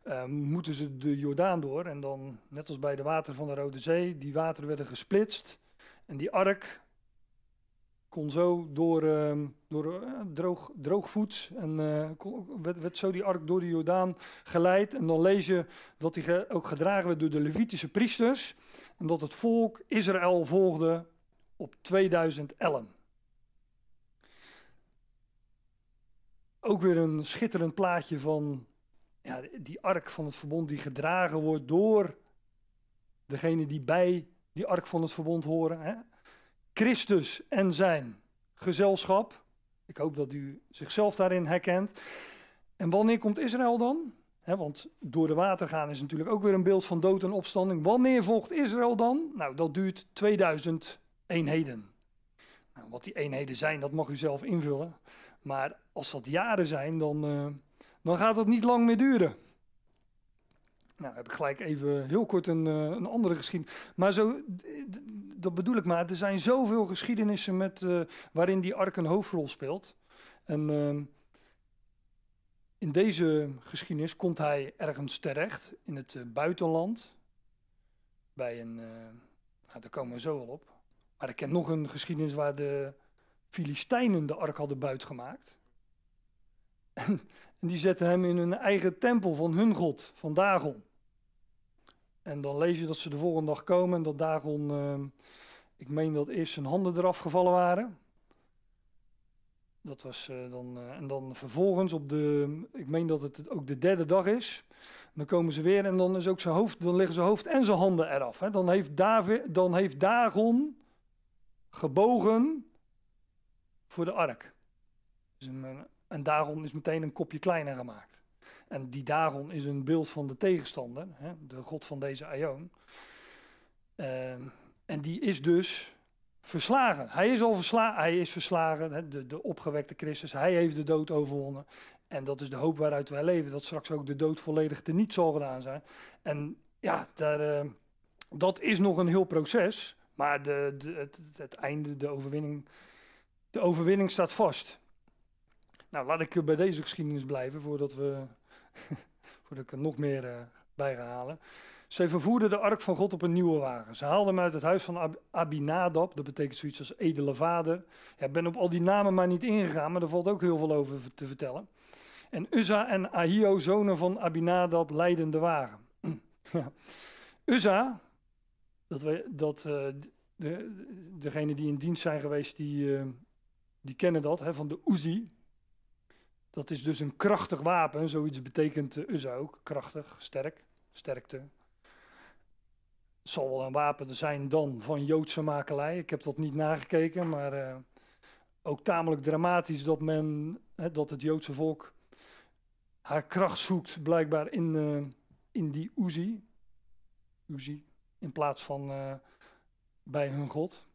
uh, moeten ze de Jordaan door. En dan, net als bij de wateren van de Rode Zee, die wateren werden gesplitst. En die ark kon zo door, ehm, door uh, droog, droogvoets en kon, werd, werd, zo die ark door de Jordaan geleid. En dan lees je dat hij ook gedragen werd door de Levitische priesters. En dat het volk Israël volgde op 2000 ellen. Ook weer een schitterend plaatje van ja, die ark van het verbond die gedragen wordt door degene die bij die ark van het verbond horen. Hè? Christus en zijn gezelschap. Ik hoop dat u zichzelf daarin herkent. En wanneer komt Israël dan? want door de water gaan is natuurlijk ook weer een beeld van dood en opstanding. Wanneer volgt Israël dan? Nou, dat duurt 2000 eenheden. Nou, wat die eenheden zijn, dat mag u zelf invullen. Maar als dat jaren zijn, dan, uh, dan gaat het niet lang meer duren. Nou, heb ik gelijk even heel kort een, uh, een andere geschiedenis. Maar zo, dat bedoel ik maar. Er zijn zoveel geschiedenissen met, uh, waarin die ark een hoofdrol speelt. En ehm, in deze geschiedenis komt hij ergens terecht, in het buitenland. Bij een, nou, daar komen we zo al op. Maar ik ken nog een geschiedenis waar de Filistijnen de ark hadden buitgemaakt. En, die zetten hem in hun eigen tempel van hun god, van Dagon. En dan lees je dat ze de volgende dag komen en dat Dagon, uh, ik meen dat eerst zijn handen eraf gevallen waren. Dat was uh, dan, uh, en dan vervolgens op de, ik meen dat het ook de derde dag is. Dan komen ze weer en dan is ook zijn hoofd, dan liggen zijn hoofd en zijn handen eraf. Hè. Dan, heeft David, dan heeft Dagon gebogen voor de ark. Dus een, en Dagon is meteen een kopje kleiner gemaakt. En die Dagon is een beeld van de tegenstander, hè, de god van deze Aion. Uh, en die is dus verslagen. Hij is al verslagen, hij is verslagen, hè, de, de opgewekte Christus. Hij heeft de dood overwonnen. En dat is de hoop waaruit wij leven, dat straks ook de dood volledig teniet zal gedaan zijn. En ja, daar, uh, dat is nog een heel proces. Maar de, de, het, het, einde, de overwinning, de overwinning staat vast. Nou, laat ik bij deze geschiedenis blijven voordat, we, (laughs) voordat ik er nog meer uh, bij ga halen. Zij vervoerden de ark van God op een nieuwe wagen. Ze haalden hem uit het huis van Ab Abinadab, dat betekent zoiets als edele vader. Ja, ik ben op al die namen maar niet ingegaan, maar er valt ook heel veel over te vertellen. En Uzza en Ahio, zonen van Abinadab, leidden de wagen. (clears throat) Uzza, dat, we, dat uh, de, degenen die in dienst zijn geweest, die, uh, die kennen dat, hè, van de Uzi. Dat is dus een krachtig wapen, zoiets betekent uh, ook, krachtig, sterk, sterkte. Het zal wel een wapen zijn dan van Joodse makelij, ik heb dat niet nagekeken, maar ook tamelijk dramatisch dat men, hè, dat het Joodse volk haar kracht zoekt blijkbaar in, in die Uzi. Uzi, in plaats van bij hun God.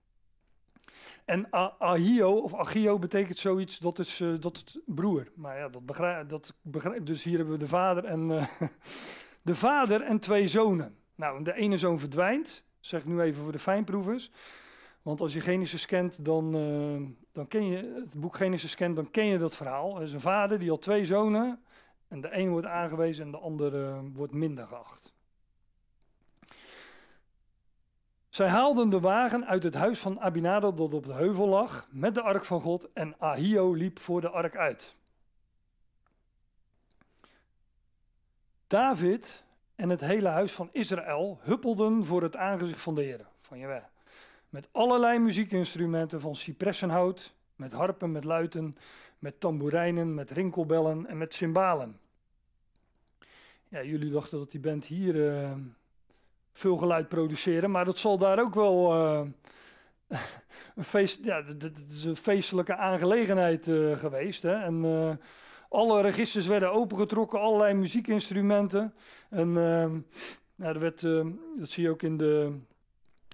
En Ahio of Agio betekent zoiets, dat is, uh, dat broer. Maar ja, dat begrijp, dat begrijp, dus hier hebben we de vader en uh, (laughs) de vader en twee zonen. Nou, de ene zoon verdwijnt, zeg ik nu even voor de fijnproevers. Want als je Genesis kent, dan, uh, dan ken je het boek Genesis kent, dan ken je dat verhaal. Er is een vader die had twee zonen. En de een wordt aangewezen en de ander wordt minder geacht. Zij haalden de wagen uit het huis van Abinadab dat op de heuvel lag, met de ark van God, en Ahio liep voor de ark uit. David en het hele huis van Israël huppelden voor het aangezicht van de Heer, van met allerlei muziekinstrumenten van cipressenhout, met harpen, met luiten, met tamboerijnen, met rinkelbellen en met cymbalen. Ja, jullie dachten dat die band hier uh, veel geluid produceren. Maar dat zal daar ook wel uh, (laughs) een, feest, ja, het is een feestelijke aangelegenheid uh, geweest. Hè? En uh, alle registers werden opengetrokken, allerlei muziekinstrumenten. En ja, er werd, dat zie je ook in de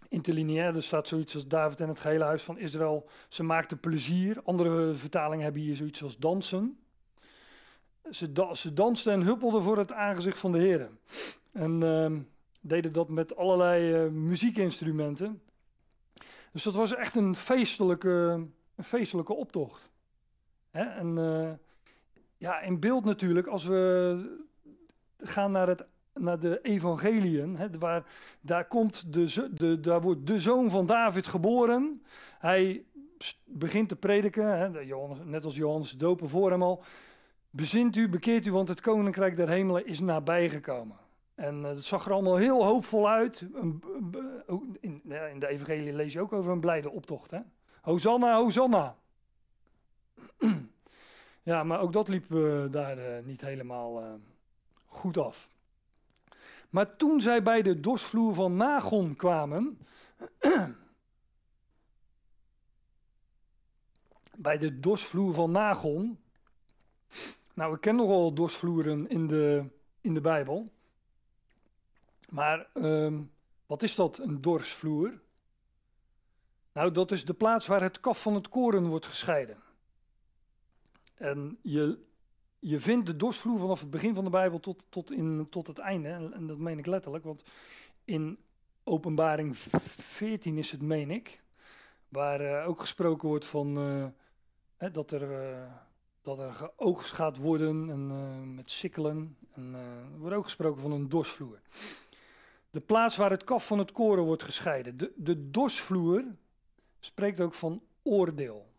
interlineair, er staat zoiets als David en het gehele huis van Israël. Ze maakten plezier. Andere vertalingen hebben hier zoiets als dansen. Ze, da ze dansten en huppelden voor het aangezicht van de Heer. En ehm, deden dat met allerlei uh, muziekinstrumenten. Dus dat was echt een feestelijke, een feestelijke optocht. Hè? En uh, ja, in beeld natuurlijk, als we gaan naar, het, naar de evangeliën, hè, waar, daar, komt de, de, daar wordt de zoon van David geboren. Hij begint te prediken, hè, Johannes, net als Johannes de Doper voor hem al. Bezint u, bekeert u, want het koninkrijk der hemelen is nabijgekomen. En dat zag er allemaal heel hoopvol uit. in, in, de evangelie lees je ook over een blijde optocht. Hè? Hosanna, Hosanna. (clears throat) ja, maar ook dat liep uh, daar niet helemaal goed af. Maar toen zij bij de dorsvloer van Nagon kwamen, (clears throat) bij de dorsvloer van Nagon. Nou, we kennen nogal dorsvloeren in de, in de Bijbel. Maar um, wat is dat, een dorsvloer? Nou, dat is de plaats waar het kaf van het koren wordt gescheiden. En je, je vindt de dorsvloer vanaf het begin van de Bijbel tot, tot, in, tot het einde. En, dat meen ik letterlijk, want in openbaring 14 is het, meen ik, waar uh, ook gesproken wordt van uh, hè, dat, er, uh, dat er geoogst gaat worden en, met sikkelen. En er wordt ook gesproken van een dorsvloer. De plaats waar het kaf van het koren wordt gescheiden. De, de dorsvloer spreekt ook van oordeel.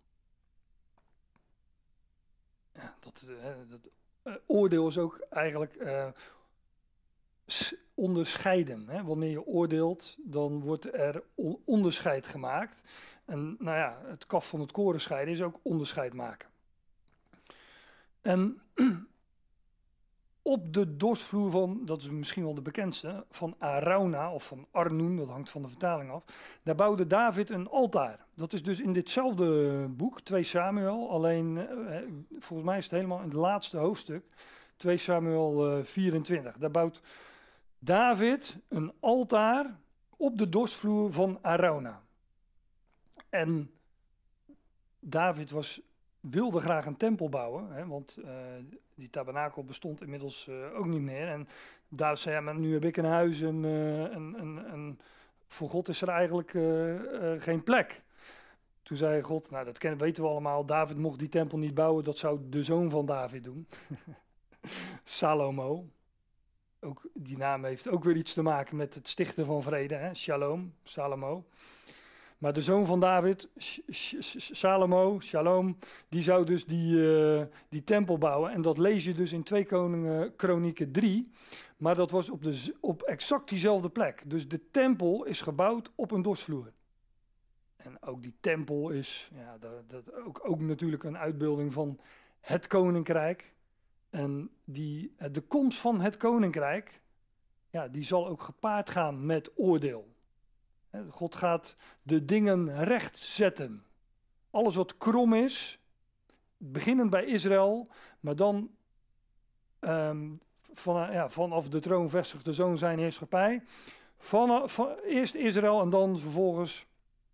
Dat, dat oordeel is ook eigenlijk onderscheiden. Hè? Wanneer je oordeelt, dan wordt er onderscheid gemaakt. En nou ja, het kaf van het koren scheiden is ook onderscheid maken. En op de dorsvloer van, dat is misschien wel de bekendste, van Arauna of van Arnoen, dat hangt van de vertaling af, daar bouwde David een altaar. Dat is dus in ditzelfde boek, 2 Samuel, alleen eh, volgens mij is het helemaal in het laatste hoofdstuk, 2 Samuel uh, 24. Daar bouwt David een altaar op de dorsvloer van Arauna. En David was, wilde graag een tempel bouwen, hè, want uh, die tabernakel bestond inmiddels uh, ook niet meer. En David zei, ja, maar nu heb ik een huis en, en voor God is er eigenlijk geen plek. Toen zei God, nou dat kennen, weten we allemaal, David mocht die tempel niet bouwen, dat zou de zoon van David doen. (laughs) Salomo ook, die naam heeft ook weer iets te maken met het stichten van vrede, hè? Shalom, Salomo. Maar de zoon van David, Salomo, Shalom, die zou dus die, uh, die tempel bouwen. En dat lees je dus in 2 Koningen Kronieken 3. Maar dat was op, de, op exact diezelfde plek. Dus de tempel is gebouwd op een dorsvloer. En ook die tempel is ja, dat, dat ook, ook natuurlijk een uitbeelding van het koninkrijk. En die, eh, de komst van het koninkrijk, ja, die zal ook gepaard gaan met oordeel. God gaat de dingen recht zetten. Alles wat krom is, beginnend bij Israël, maar dan um, van, ja, vanaf de troon vestigt de zoon zijn heerschappij. Van, van, eerst Israël en dan vervolgens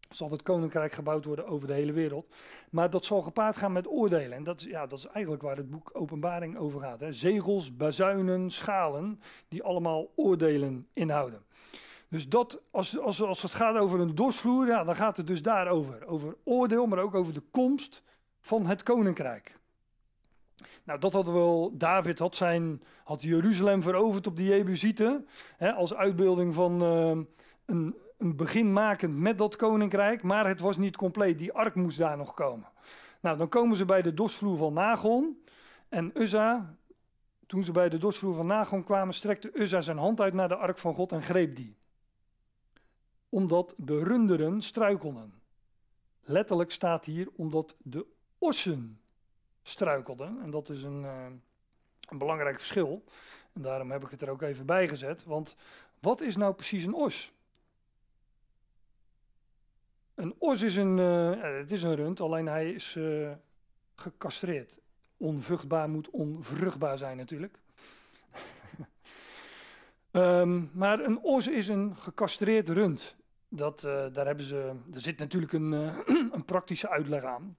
zal het koninkrijk gebouwd worden over de hele wereld. Maar dat zal gepaard gaan met oordelen. En dat ja, dat is eigenlijk waar het boek Openbaring over gaat. Hè. Zegels, bazuinen, schalen, die allemaal oordelen inhouden. Dus dat, als, als, als het gaat over een dorsvloer, ja, dan gaat het dus daarover. Over oordeel, maar ook over de komst van het koninkrijk. Nou, dat hadden we wel. David had, zijn, had Jeruzalem veroverd op de Jebusieten. Hè, als uitbeelding van uh, een, een begin makend met dat koninkrijk, maar het was niet compleet. Die ark moest daar nog komen. Nou, dan komen ze bij de dorsvloer van Nagon. En Uzza, toen ze bij de dorsvloer van Nagon kwamen, strekte Uzza zijn hand uit naar de ark van God en greep die. Omdat de runderen struikelden. Letterlijk staat hier omdat de ossen struikelden. En dat is een, uh, een belangrijk verschil. En daarom heb ik het er ook even bij gezet. Want wat is nou precies een os? Een os is een, uh, het is een rund, alleen hij is uh, gecastreerd. Onvruchtbaar moet onvruchtbaar zijn natuurlijk. um, (laughs) maar een os is een gecastreerd rund. Dat, uh, daar hebben ze, er zit natuurlijk een, (clears throat) een praktische uitleg aan.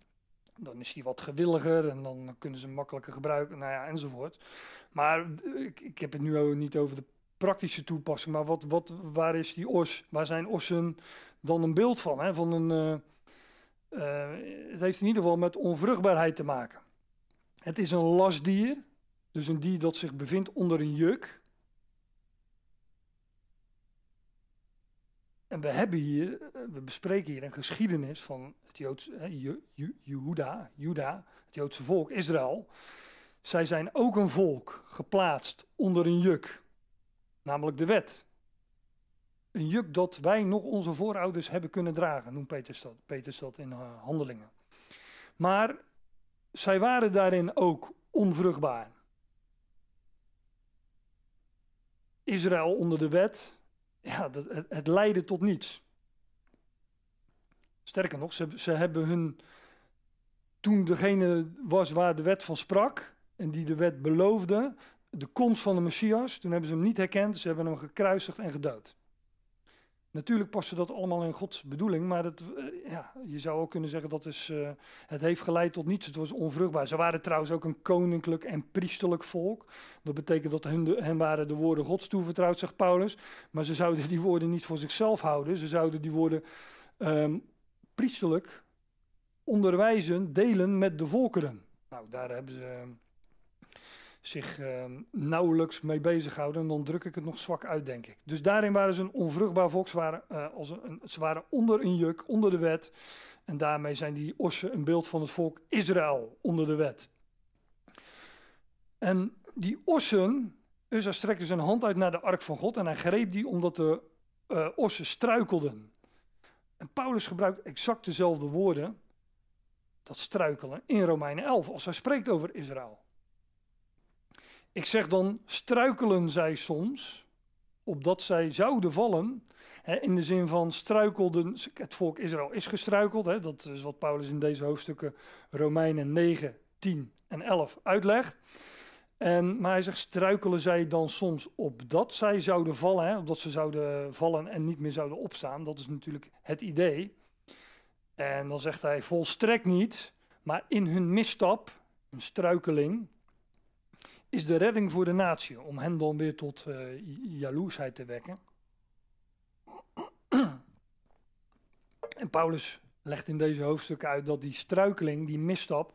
Dan is hij wat gewilliger en dan kunnen ze hem makkelijker gebruiken, nou ja, enzovoort. Maar ik, ik heb het nu niet over de praktische toepassing, maar wat, wat, waar is die os? Waar zijn ossen dan een beeld van. Hè, van een, het heeft in ieder geval met onvruchtbaarheid te maken. Het is een lastdier, dus een dier dat zich bevindt onder een juk. En we hebben hier, we bespreken hier een geschiedenis van het Joodse, hè, Juda, het Joodse volk, Israël. Zij zijn ook een volk geplaatst onder een juk, namelijk de wet. Een juk dat wij nog onze voorouders hebben kunnen dragen, noemt Petrus dat, dat in uh, handelingen. Maar zij waren daarin ook onvruchtbaar. Israël onder de wet, ja, het, het leidde tot niets. Sterker nog, ze, ze hebben hun, toen degene was waar de wet van sprak en die de wet beloofde, de komst van de Messias, toen hebben ze hem niet herkend, ze hebben hem gekruisigd en gedood. Natuurlijk paste dat allemaal in Gods bedoeling, maar het, eh, ja, je zou ook kunnen zeggen dat is, uh, het heeft geleid tot niets. Het was onvruchtbaar. Ze waren trouwens ook een koninklijk en priesterlijk volk. Dat betekent dat hun, hen waren de woorden Gods toevertrouwd, zegt Paulus. Maar ze zouden die woorden niet voor zichzelf houden. Ze zouden die woorden um, priesterlijk onderwijzen, delen met de volkeren. Nou, daar hebben ze zich uh, nauwelijks mee bezighouden. En dan druk ik het nog zwak uit, denk ik. Dus daarin waren ze een onvruchtbaar volk. Ze waren, als een, onder een juk, onder de wet. En daarmee zijn die ossen een beeld van het volk Israël onder de wet. En die ossen, Uzza strekte zijn hand uit naar de ark van God en hij greep die omdat de uh, ossen struikelden. En Paulus gebruikt exact dezelfde woorden, dat struikelen, in Romeinen 11, als hij spreekt over Israël. Ik zeg dan, struikelen zij soms, opdat zij zouden vallen. Hè, in de zin van struikelden, het volk Israël is gestruikeld. Hè, dat is wat Paulus in deze hoofdstukken Romeinen 9, 10 en 11 uitlegt. En, maar hij zegt, struikelen zij dan soms opdat zij zouden vallen, hè, opdat ze zouden vallen en niet meer zouden opstaan. Dat is natuurlijk het idee. En dan zegt hij, volstrekt niet, maar in hun misstap, een struikeling, is de redding voor de natie, om hen dan weer tot uh, jaloersheid te wekken. en Paulus legt in deze hoofdstukken uit dat die struikeling, die misstap,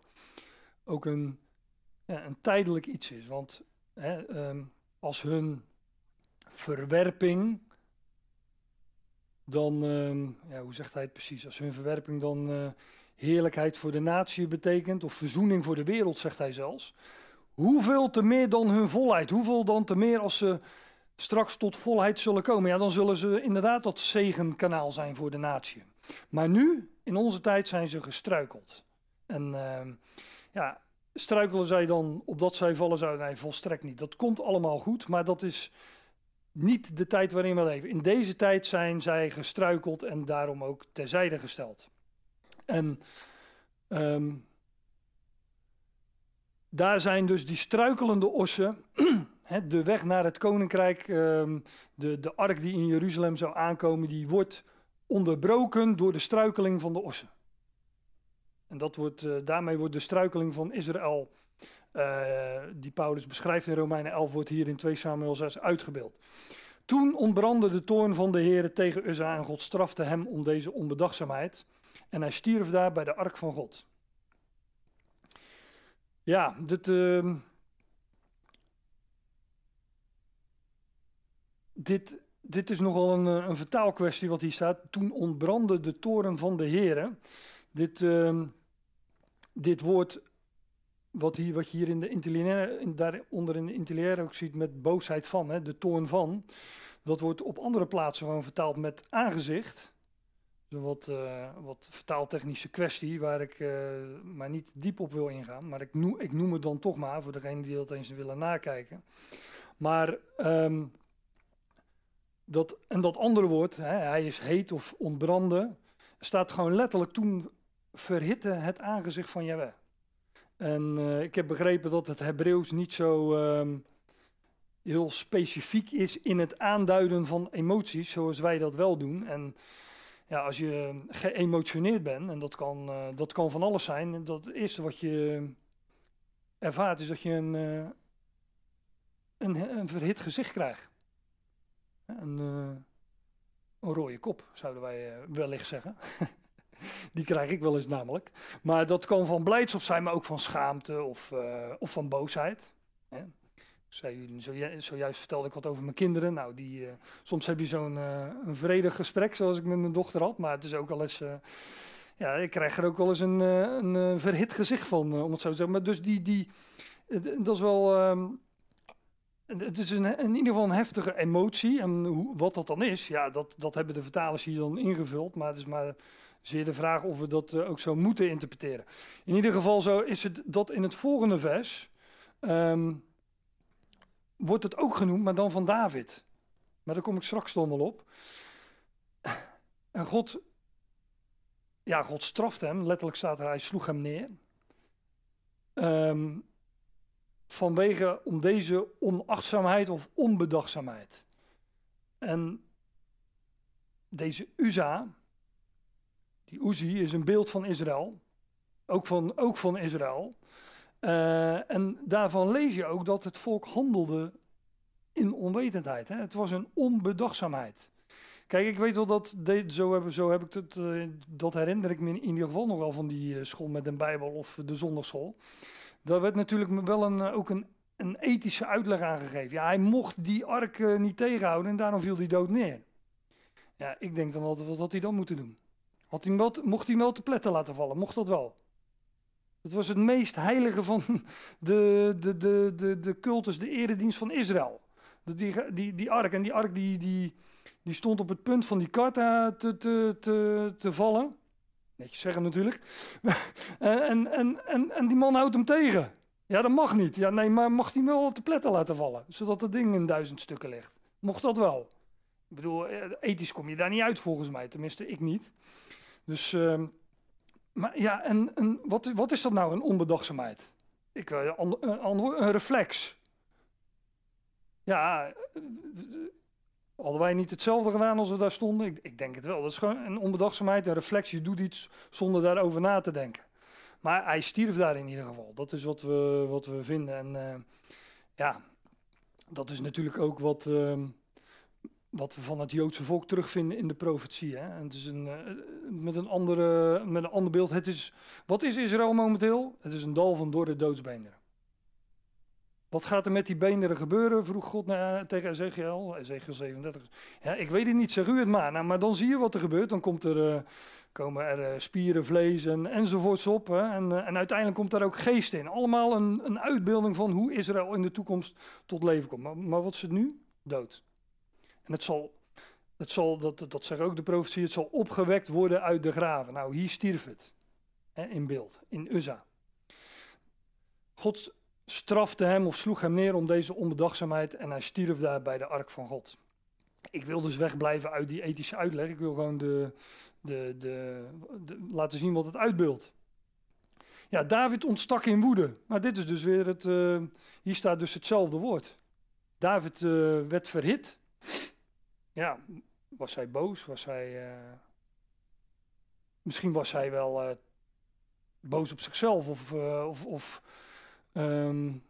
ook een, ja, een tijdelijk iets is. Want hè, um, als hun verwerping dan, um, ja, hoe zegt hij het precies? Als hun verwerping dan uh, heerlijkheid voor de natie betekent, of verzoening voor de wereld, zegt hij zelfs Hoeveel te meer dan hun volheid? Hoeveel dan te meer als ze straks tot volheid zullen komen? Ja, dan zullen ze inderdaad dat zegenkanaal zijn voor de natie. Maar nu, in onze tijd, zijn ze gestruikeld. En uh, ja, struikelen zij dan opdat zij vallen zouden? Nee, volstrekt niet. Dat komt allemaal goed, maar dat is niet de tijd waarin we leven. In deze tijd zijn zij gestruikeld en daarom ook terzijde gesteld. En um, daar zijn dus die struikelende ossen, (clears throat) de weg naar het koninkrijk, ehm, de, de ark die in Jeruzalem zou aankomen, die wordt onderbroken door de struikeling van de ossen. En dat wordt, uh, daarmee wordt de struikeling van Israël, uh, die Paulus beschrijft in Romeinen 11, wordt hier in 2 Samuel 6 uitgebeeld. Toen ontbrandde de toorn van de Heer tegen Uzza en God strafte hem om deze onbedachtzaamheid. En hij stierf daar bij de ark van God. Ja, dit, uh, dit, dit is nogal een, eh, een vertaalkwestie wat hier staat. Toen ontbrandde de toren van de heren. Dit, uh, dit woord wat, hier, wat je hier in de interlineaire, in, daaronder in de interlineaire ook ziet met boosheid van, hè, de toorn van. Dat wordt op andere plaatsen gewoon vertaald met aangezicht wat, uh, wat vertaaltechnische kwestie waar ik uh, maar niet diep op wil ingaan. Maar ik noem, ik noem het dan toch maar voor degenen die dat eens willen nakijken. Maar um, dat, en dat andere woord, hè, hij is heet of ontbranden, staat gewoon letterlijk toen verhitte het aangezicht van Jaweh. En uh, ik heb begrepen dat het Hebreeuws niet zo um, heel specifiek is in het aanduiden van emoties, zoals wij dat wel doen. En ja, als je geëmotioneerd bent, en dat kan, uh, dat kan van alles zijn, dat het eerste wat je ervaart is dat je een, uh, een, een, verhit gezicht krijgt. Een, een rode kop, zouden wij wellicht zeggen. (laughs) Die krijg ik wel eens namelijk. Maar dat kan van blijdschap zijn, maar ook van schaamte of, of van boosheid. Zei, zojuist vertelde ik wat over mijn kinderen. Nou, die, soms heb je zo'n een vredig gesprek, zoals ik met mijn dochter had. Maar het is ook al eens ja, ik krijg er ook wel eens een, een, verhit gezicht van, om het zo te zeggen. Maar dus die, die, dat is wel, ehm, het is een, in ieder geval een heftige emotie. En hoe, wat dat dan is, ja, dat, dat hebben de vertalers hier dan ingevuld. Maar het is maar zeer de vraag of we dat ook zo moeten interpreteren. In ieder geval zo is het dat in het volgende vers um, wordt het ook genoemd, maar dan van David. Maar daar kom ik straks dan wel op. En God, ja, God straft hem. Letterlijk staat er, hij sloeg hem neer. Um, vanwege om deze onachtzaamheid of onbedachtzaamheid. En deze Uza, die Uzi is een beeld van Israël, ook van, ook van Israël. Uh, en daarvan lees je ook dat het volk handelde in onwetendheid. Hè? Het was een onbedachtzaamheid. Kijk, ik weet wel dat, zo, heb, zo heb ik het, uh, dat herinner ik me in ieder geval nog wel van die uh, school met een Bijbel of de zondagschool. Daar werd natuurlijk wel een, ook een, een ethische uitleg aangegeven. Ja, hij mocht die ark niet tegenhouden en daarom viel hij dood neer. Ja, ik denk dan altijd, wat had hij dan moeten doen? Had hij mocht hij wel te pletten laten vallen? Mocht dat wel? Het was het meest heilige van (laughs) de, de, de, de, de cultus, de eredienst van Israël. Die, die, die ark. En die ark die, die, die stond op het punt van die kar te, te, te, te vallen. Netjes zeggen natuurlijk. (laughs) en, en, en, en die man houdt hem tegen. Ja, dat mag niet. Ja, nee, maar mag hij wel te pletten laten vallen, zodat het ding in duizend stukken ligt? Mocht dat wel? Ik bedoel, eh, ethisch kom je daar niet uit volgens mij, tenminste ik niet. Dus, uh, maar ja, en, wat, wat is dat nou, een onbedachtzaamheid? Ik, uh, een, een, reflex. Ja, Hadden wij niet hetzelfde gedaan als we daar stonden? Ik, ik, denk het wel. Dat is gewoon een onbedachtzaamheid, een reflectie. Je doet iets zonder daarover na te denken. Maar hij stierf daar in ieder geval. Dat is wat we, wat we vinden. En uh, ja, dat is natuurlijk ook wat, uh, wat we van het Joodse volk terugvinden in de profetie. Hè? En het is een, uh, met, een andere, met een ander beeld. Het is, wat is Israël momenteel? Het is een dal van door de doodsbeenderen. Wat gaat er met die beenderen gebeuren? vroeg God naar, tegen Ezekiel, Ezekiel 37. Ja, ik weet het niet, zeg u het maar. Nou, maar dan zie je wat er gebeurt. Dan komt er, uh, komen er spieren, vlees en, enzovoorts op. Hè? En, en, uiteindelijk komt daar ook geest in. Allemaal een, een, uitbeelding van hoe Israël in de toekomst tot leven komt. Maar, maar wat is het nu? Dood. En het zal, het zal dat, dat zegt ook de profetie, het zal opgewekt worden uit de graven. Nou, hier stierf het. Hè, in beeld, in Uzza. God strafte hem of sloeg hem neer om deze onbedachtzaamheid en hij stierf daar bij de ark van God. Ik wil dus wegblijven uit die ethische uitleg. Ik wil gewoon de, de, de, laten zien wat het uitbeeldt. Ja, David ontstak in woede. Maar dit is dus weer het, uh, hier staat dus hetzelfde woord. David uh, werd verhit. Ja, was hij boos? Was hij, uh, misschien was hij wel boos op zichzelf of, of, of Um,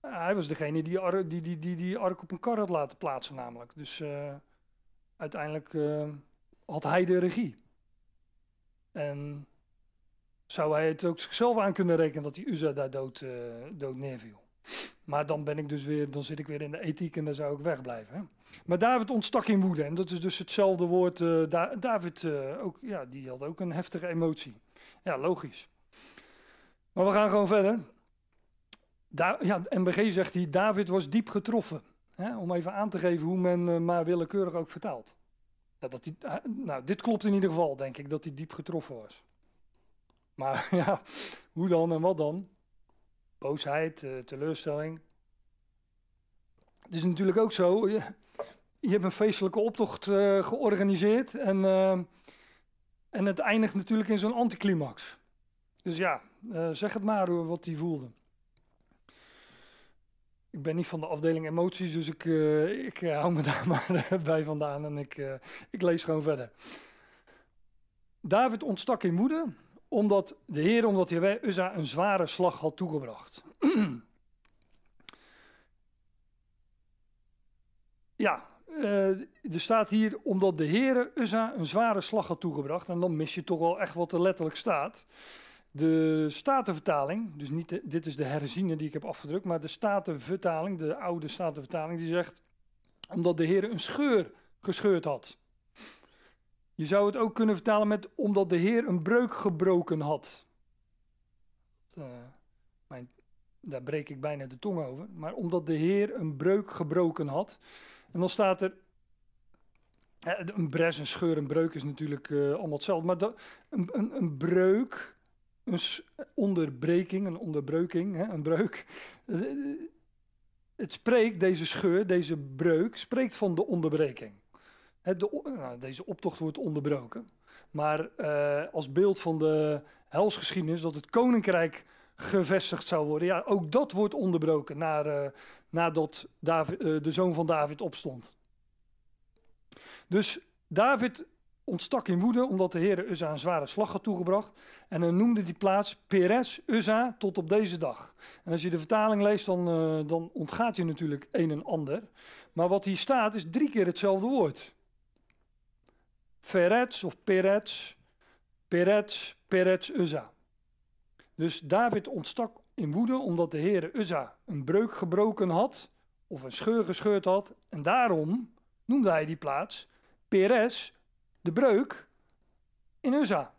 hij was degene die, die, die, die, die ark op een kar had laten plaatsen namelijk. Dus uiteindelijk uh, had hij de regie. En zou hij het ook zichzelf aan kunnen rekenen dat die Uza daar dood, dood neerviel. Maar dan ben ik dus weer, dan zit ik weer in de ethiek en daar zou ik wegblijven. Hè? Maar David ontstak in woede. En dat is dus hetzelfde woord. Da David, ook, ja, die had ook een heftige emotie. Ja, logisch. Maar we gaan gewoon verder. Da ja, MBG zegt hier, David was diep getroffen. Hè, om even aan te geven hoe men uh, maar willekeurig ook vertaalt. Dat die, nou, dit klopt in ieder geval, denk ik, dat hij diep getroffen was. Maar (laughs) ja, hoe dan en wat dan? Boosheid, uh, teleurstelling. Het is natuurlijk ook zo, je, je hebt een feestelijke optocht georganiseerd en, en het eindigt natuurlijk in zo'n anticlimax. Dus ja, zeg het maar wat hij voelde. Ik ben niet van de afdeling emoties, dus ik, ik hou me (laughs) daar maar bij vandaan en ik, ik lees gewoon verder. David ontstak in woede, omdat de Heer, omdat hij Uzza een zware slag had toegebracht. (clears throat) ja, er staat hier, omdat de Heer Uzza een zware slag had toegebracht. En dan mis je toch wel echt wat er letterlijk staat. De Statenvertaling, dus niet dit is de herziene die ik heb afgedrukt, maar de Statenvertaling, de oude Statenvertaling, die zegt, omdat de Heer een scheur gescheurd had. Je zou het ook kunnen vertalen met, omdat de Heer een breuk gebroken had. Dat, eh, mijn, daar breek ik bijna de tong over. Maar omdat de Heer een breuk gebroken had. En dan staat er, eh, een bres, een scheur, een breuk is natuurlijk eh, allemaal hetzelfde. Maar een, een, een breuk, een onderbreking, een onderbreuking, hè, een breuk. het spreekt, deze scheur, deze breuk, spreekt van de onderbreking. De, nou, deze optocht wordt onderbroken. Maar eh, als beeld van de helsgeschiedenis, dat het koninkrijk gevestigd zou worden, ja, ook dat wordt onderbroken naar, eh, nadat Davi- eh, de zoon van David opstond. Dus David ontstak in woede omdat de Heer Uzza een zware slag had toegebracht. En hij noemde die plaats Peres Uzza tot op deze dag. En als je de vertaling leest, dan, dan ontgaat je natuurlijk een en ander. Maar wat hier staat is drie keer hetzelfde woord. Ferets of Perets, Perets, Perets Uzza. Dus David ontstak in woede omdat de Heer Uzza een breuk gebroken had, of een scheur gescheurd had. En daarom noemde hij die plaats Peres, de breuk in Uzza.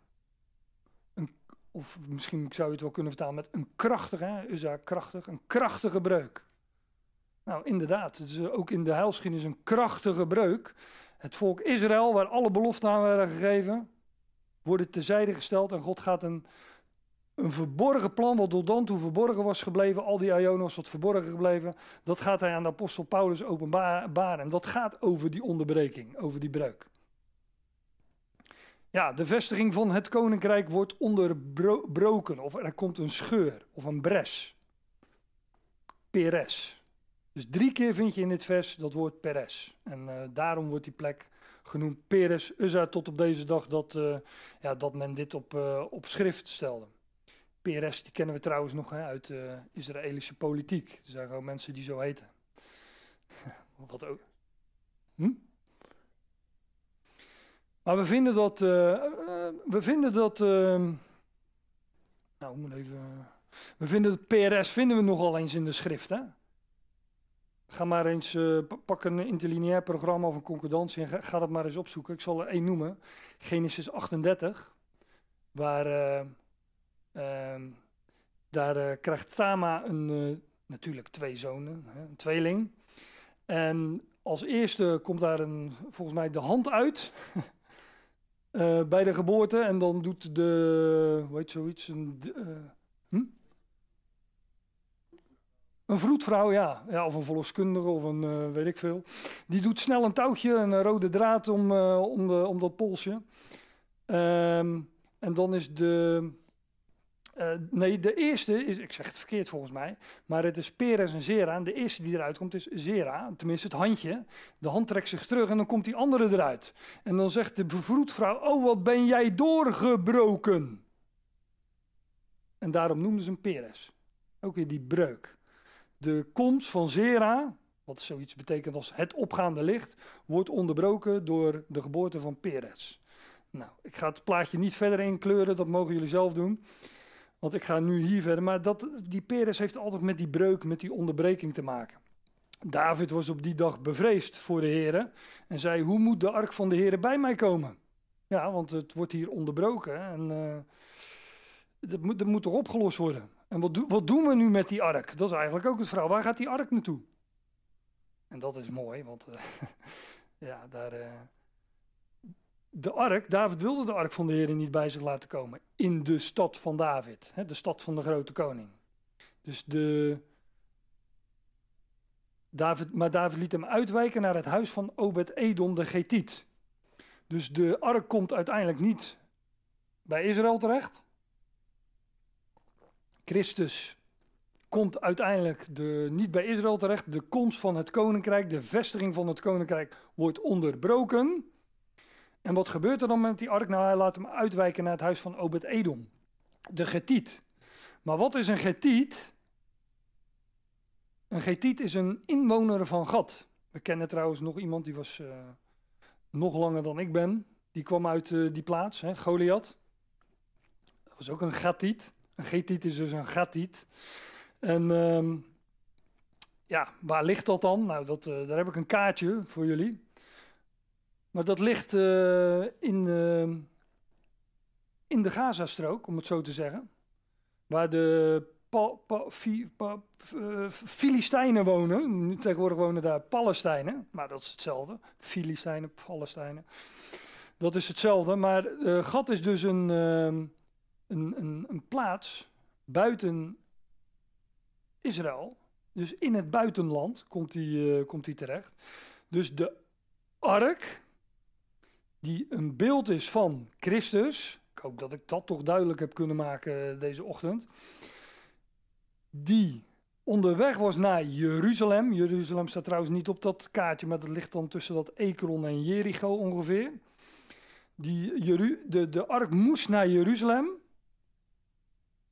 Een, of misschien zou je het wel kunnen vertalen met een krachtige, Uzza krachtig, een krachtige breuk. Nou, inderdaad, het is ook in de heilsgeschiedenis een krachtige breuk. Het volk Israël, waar alle beloften aan werden gegeven, worden terzijde gesteld en God gaat een, een verborgen plan, wat tot dan toe verborgen was gebleven, al die Ionos wat verborgen gebleven, dat gaat hij aan de apostel Paulus openbaren. En dat gaat over die onderbreking, over die breuk. Ja, de vestiging van het koninkrijk wordt onderbroken, of er komt een scheur of een bres. Peres. Dus drie keer vind je in dit vers dat woord Peres. En eh, daarom wordt die plek genoemd Peres Uzza tot op deze dag dat, eh, ja, dat men dit op, eh, op schrift stelde. Peres, die kennen we trouwens nog hè, uit de Israëlische politiek. Er zijn gewoon mensen die zo heten. (laughs) Wat ook. Hm? Maar we vinden dat. we vinden dat. ehm, nou, ik moet even. We vinden dat PRS vinden we nogal eens in de schrift, hè? Ga maar eens, eh, pa- pak een interlineair programma of een concordantie en ga, dat maar eens opzoeken. Ik zal er één noemen. Genesis 38, waar eh, ehm, daar eh, krijgt Tama een, natuurlijk twee zonen, hè, een tweeling. En als eerste komt daar een, volgens mij de hand uit (laughs) bij de geboorte. En dan doet de, hoe heet zoiets, een, eh, hm? Een vroedvrouw, ja. ja. Of een verloskundige of een eh, weet ik veel. Die doet snel een touwtje, een rode draad om, eh, om, de, om dat polsje. Ehm, en dan is de. eh, nee, de eerste is, ik zeg het verkeerd volgens mij, maar het is Peres en Zera. En de eerste die eruit komt is Zera, tenminste het handje. De hand trekt zich terug en dan komt die andere eruit. En dan zegt de vroedvrouw, oh wat ben jij doorgebroken. En daarom noemden ze hem Peres. Ook weer die breuk. De komst van Zera, wat zoiets betekent als het opgaande licht, wordt onderbroken door de geboorte van Peres. Nou, ik ga het plaatje niet verder inkleuren, dat mogen jullie zelf doen. Want ik ga nu hier verder. Maar dat, die Peres heeft altijd met die breuk, met die onderbreking te maken. David was op die dag bevreesd voor de heren en zei, hoe moet de ark van de heren bij mij komen? Ja, want het wordt hier onderbroken en eh, dat, moet, dat moet toch opgelost worden? En wat, wat doen we nu met die ark? Dat is eigenlijk ook het verhaal. Waar gaat die ark naartoe? En dat is mooi, want eh, (laughs) ja, daar, eh, de ark, David wilde de ark van de Heer niet bij zich laten komen. In de stad van David, hè, de stad van de grote koning. Dus de, David, maar David liet hem uitwijken naar het huis van Obed-Edom de Getiet. Dus de ark komt uiteindelijk niet bij Israël terecht. Christus komt uiteindelijk de, niet bij Israël terecht. De komst van het koninkrijk, de vestiging van het koninkrijk wordt onderbroken. En wat gebeurt er dan met die ark? Nou, hij laat hem uitwijken naar het huis van Obed-Edom, de Getiet. Maar wat is een Getiet? Een Getiet is een inwoner van Gad. We kennen trouwens nog iemand die was eh, nog langer dan ik ben. Die kwam uit eh, die plaats, hè, Goliath. was ook een Gatiet. Een Getiet is dus een Gatiet. En ehm, ja, waar ligt dat dan? Nou, dat, uh, daar heb ik een kaartje voor jullie. Maar dat ligt uh, in, uh, in de Gazastrook, om het zo te zeggen. Waar de pa, pa, pa, Filistijnen wonen. Tegenwoordig wonen daar Palestijnen, maar dat is hetzelfde. Filistijnen, Palestijnen. Dat is hetzelfde, maar Gat is dus een, ehm, een, een, plaats buiten Israël. Dus in het buitenland komt hij uh, komt terecht. Dus de ark, die een beeld is van Christus. Ik hoop dat ik dat toch duidelijk heb kunnen maken eh, deze ochtend. Die onderweg was naar Jeruzalem. Jeruzalem staat trouwens niet op dat kaartje, maar dat ligt dan tussen dat Ekron en Jericho ongeveer. Die, de, de ark moest naar Jeruzalem.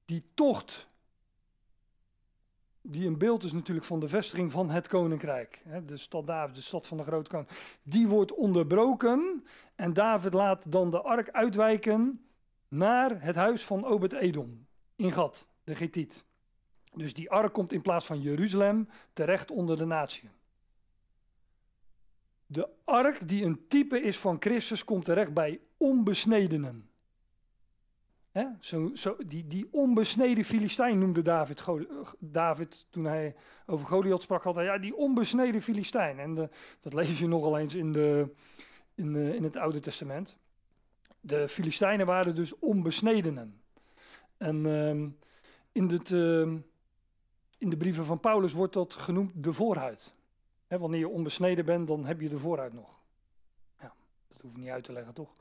Die tocht die een beeld is natuurlijk van de vestiging van het koninkrijk. De stad David, de stad van de grote koning. Die wordt onderbroken en David laat dan de ark uitwijken naar het huis van Obed-Edom in Gad, de Getiet. Dus die ark komt in plaats van Jeruzalem terecht onder de natie. De ark, die een type is van Christus, komt terecht bij onbesnedenen. Zo, zo, die, die onbesneden Filistijn noemde David, David toen hij over Goliath sprak. Had ja, die onbesneden Filistijn. En dat lees je nogal eens in, de, in, de, in het Oude Testament. De Filistijnen waren dus onbesnedenen. En ehm, in, ehm, in de brieven van Paulus wordt dat genoemd de voorhuid. wanneer je onbesneden bent, dan heb je de voorhuid nog. Ja, dat hoef ik niet uit te leggen, toch?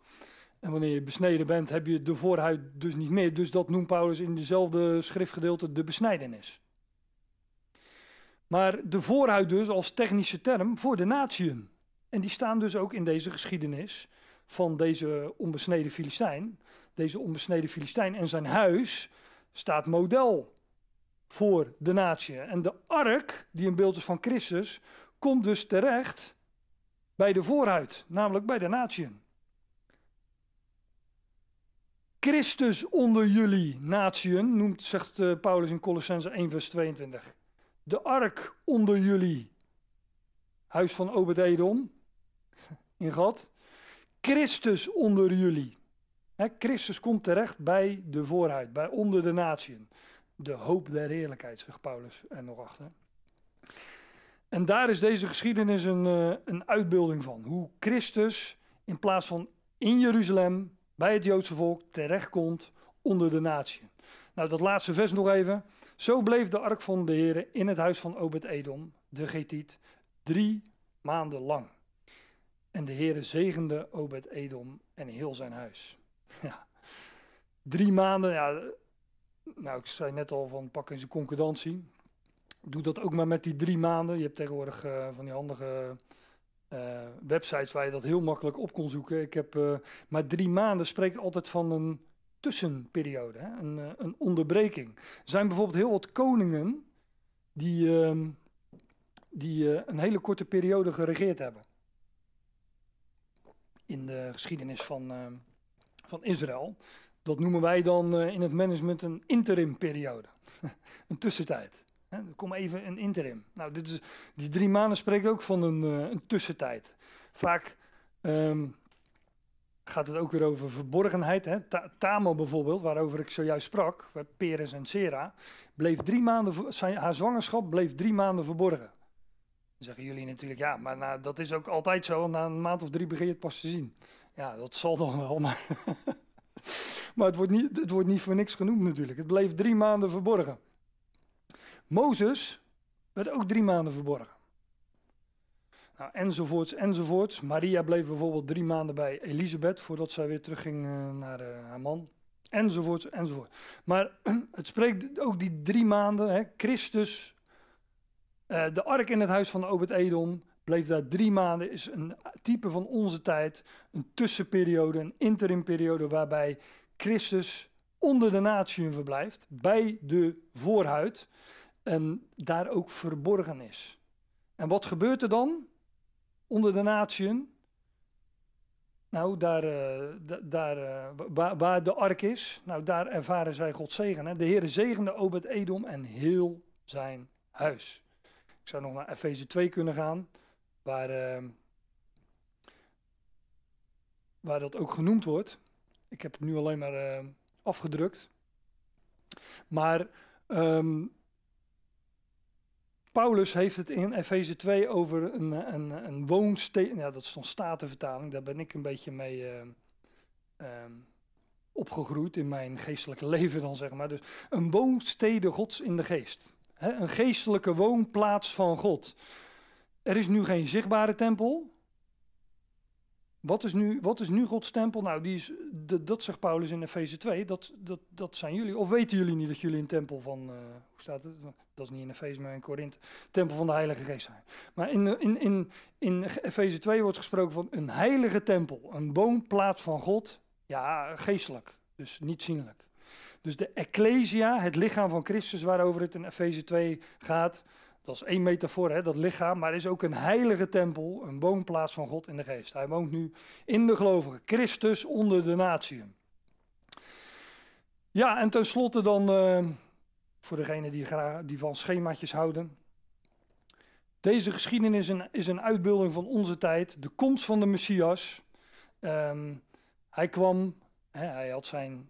En wanneer je besneden bent, heb je de voorhuid dus niet meer. Dus dat noemt Paulus in dezelfde schriftgedeelte de besnijdenis. Maar de voorhuid dus als technische term voor de natieën. En die staan dus ook in deze geschiedenis van deze onbesneden Filistijn. Deze onbesneden Filistijn en zijn huis staat model voor de natie. En de ark, die een beeld is van Christus, komt dus terecht bij de voorhuid, namelijk bij de natieën. Christus onder jullie natieën, noemt, zegt uh, Paulus in Colossense 1 vers 22. De ark onder jullie, huis van Obed-Edom, (laughs) in God. Christus onder jullie. Christus komt terecht bij de voorhuid, bij onder de natieën. De hoop der heerlijkheid, zegt Paulus er nog achter. En daar is deze geschiedenis een, uh, een uitbeelding van. Hoe Christus in plaats van in Jeruzalem bij het Joodse volk terechtkomt onder de natie. Nou, dat laatste vers nog even. Zo bleef de ark van de Heer in het huis van Obed-Edom, de Getiet, drie maanden lang. En de Heer zegende Obed-Edom en heel zijn huis. (laughs) Ja. Drie maanden, ja, nou ik zei net al van pak eens een concordantie. Doe dat ook maar met die drie maanden. Je hebt tegenwoordig uh, van die handige websites waar je dat heel makkelijk op kon zoeken. Ik heb, uh, maar drie maanden spreekt altijd van een tussenperiode, hè? Een, uh, een, onderbreking. Er zijn bijvoorbeeld heel wat koningen die, uh, die een hele korte periode geregeerd hebben. In de geschiedenis van, van Israël. Dat noemen wij dan in het management een interimperiode. (laughs) een tussentijd. Er komt even een interim. Nou, dit is, die drie maanden spreken ook van een, uh, een tussentijd. Vaak um, gaat het ook weer over verborgenheid. Hè? Ta Tamo bijvoorbeeld, waarover ik zojuist sprak, Peres en Sera, bleef drie maanden, zijn, haar zwangerschap bleef drie maanden verborgen. Dan zeggen jullie natuurlijk, ja, maar nou, dat is ook altijd zo. Na een maand of drie begin je het pas te zien. Ja, dat zal dan wel, maar... (laughs) maar het wordt, niet, het wordt niet voor niks genoemd natuurlijk. Het bleef drie maanden verborgen. Mozes werd ook drie maanden verborgen. Nou, enzovoorts, enzovoorts. Maria bleef bijvoorbeeld drie maanden bij Elisabeth voordat zij weer terugging uh, naar uh, haar man. Enzovoorts, enzovoort. Maar (clears throat) het spreekt ook die drie maanden. Hè, Christus, uh, de ark in het huis van Obed-Edom, bleef daar drie maanden. Is een type van onze tijd. Een tussenperiode, een interimperiode waarbij Christus onder de natieën verblijft. Bij de voorhuid en daar ook verborgen is. En wat gebeurt er dan onder de natieën? Nou, daar, uh, daar uh, waar, waar, de ark is, nou, daar ervaren zij Gods zegen. Hè? De Heer zegende Obed-Edom en heel zijn huis. Ik zou nog naar Efeze 2 kunnen gaan, waar, uh, waar dat ook genoemd wordt. Ik heb het nu alleen maar afgedrukt. Maar um, Paulus heeft het in Efeze 2 over een, een, een woonstede. Ja, dat is dan statenvertaling. Daar ben ik een beetje mee uh, uh, opgegroeid in mijn geestelijke (laughs) leven dan, zeg maar. Dus een woonstede gods in de geest. een geestelijke woonplaats van God. Er is nu geen zichtbare tempel. Wat is nu, wat is nu Gods tempel? Nou, die is, dat zegt Paulus in Efeze 2, dat, dat, dat zijn jullie. Of weten jullie niet dat jullie een tempel van, uh, hoe staat het? Dat is niet in Efeze, maar in Korinthe, tempel van de Heilige Geest zijn. Maar in, in, in, in Efeze 2 wordt gesproken van een heilige tempel, een woonplaats van God. Ja, geestelijk, dus niet zienlijk. Dus de Ecclesia, het lichaam van Christus waarover het in Efeze 2 gaat, dat is één metafoor, hè, dat lichaam, maar is ook een heilige tempel, een woonplaats van God in de geest. Hij woont nu in de gelovigen, Christus onder de natieën. Ja, en tenslotte dan, uh, voor degenen die, die van schemaatjes houden. Deze geschiedenis is een, is een uitbeelding van onze tijd, de komst van de Messias. Um, hij kwam, hè, hij had zijn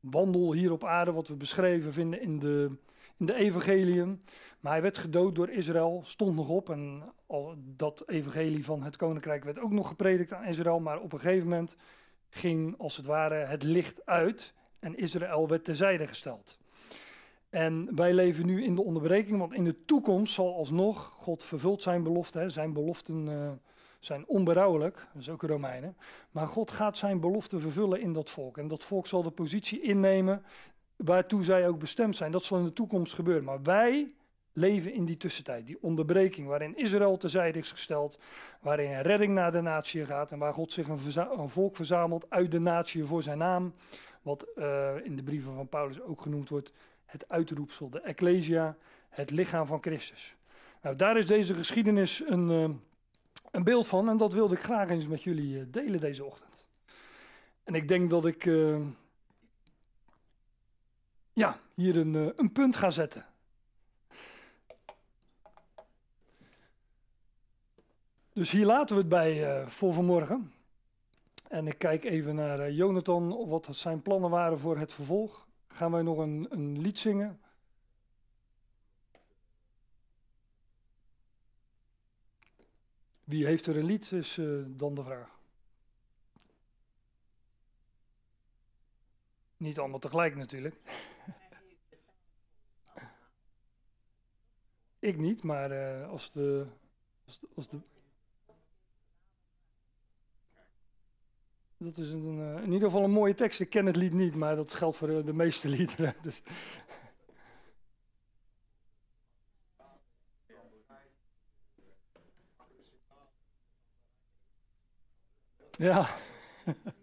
wandel hier op aarde, wat we beschreven vinden in de, in de evangelium. Maar hij werd gedood door Israël, stond nog op. En al dat evangelie van het koninkrijk werd ook nog gepredikt aan Israël. Maar op een gegeven moment ging als het ware het licht uit en Israël werd terzijde gesteld. En wij leven nu in de onderbreking, want in de toekomst zal alsnog God vervuld zijn belofte. Zijn beloften uh, zijn onberouwelijk, dat is ook Romeinen. Maar God gaat zijn belofte vervullen in dat volk. En dat volk zal de positie innemen waartoe zij ook bestemd zijn. Dat zal in de toekomst gebeuren. Maar wij leven in die tussentijd, die onderbreking waarin Israël terzijde is gesteld, waarin redding naar de natie gaat en waar God zich een, volk verzamelt uit de natie voor zijn naam, wat uh, in de brieven van Paulus ook genoemd wordt, het uitroepsel, de Ecclesia, het lichaam van Christus. Nou, daar is deze geschiedenis een, uh, een beeld van en dat wilde ik graag eens met jullie uh, delen deze ochtend. En ik denk dat ik ja, hier een, een punt ga zetten. Dus hier laten we het bij uh, voor vanmorgen. En ik kijk even naar uh, Jonathan, wat zijn plannen waren voor het vervolg. Gaan wij nog een, een lied zingen? Wie heeft er een lied, is uh, dan de vraag. Niet allemaal tegelijk natuurlijk. ik niet, maar als de, als de Dat is een, uh, in ieder geval een mooie tekst. Ik ken het lied niet, maar dat geldt voor de, de meeste (laughs) liederen. Dus. Ja. (laughs)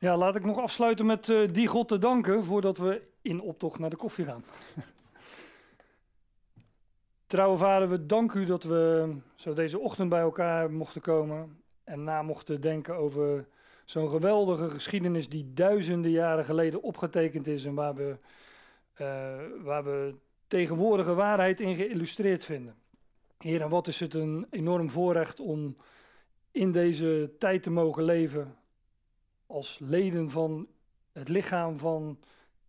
Ja, laat ik nog afsluiten met uh, die God te danken voordat we in optocht naar de koffie gaan. (laughs) Trouwe vader, we danken u dat we zo deze ochtend bij elkaar mochten komen en na mochten denken over zo'n geweldige geschiedenis die duizenden jaren geleden opgetekend is en waar we, uh, waar we tegenwoordige waarheid in geïllustreerd vinden. Heer, en wat is het een enorm voorrecht om in deze tijd te mogen leven als leden van het lichaam van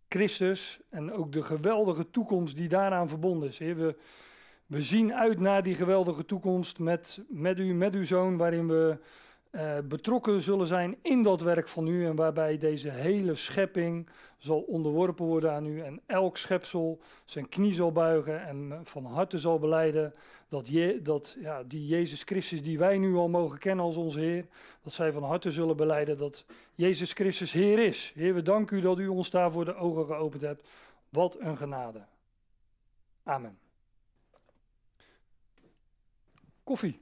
Christus en ook de geweldige toekomst die daaraan verbonden is. We, we zien uit naar die geweldige toekomst met, met u, met uw zoon, waarin we uh, betrokken zullen zijn in dat werk van u en waarbij deze hele schepping zal onderworpen worden aan u en elk schepsel zijn knie zal buigen en van harte zal beleiden dat, je, dat ja, die Jezus Christus die wij nu al mogen kennen als onze Heer, dat zij van harte zullen beleiden dat Jezus Christus Heer is. Heer, we danken u dat u ons daarvoor de ogen geopend hebt. Wat een genade. Amen. Koffie.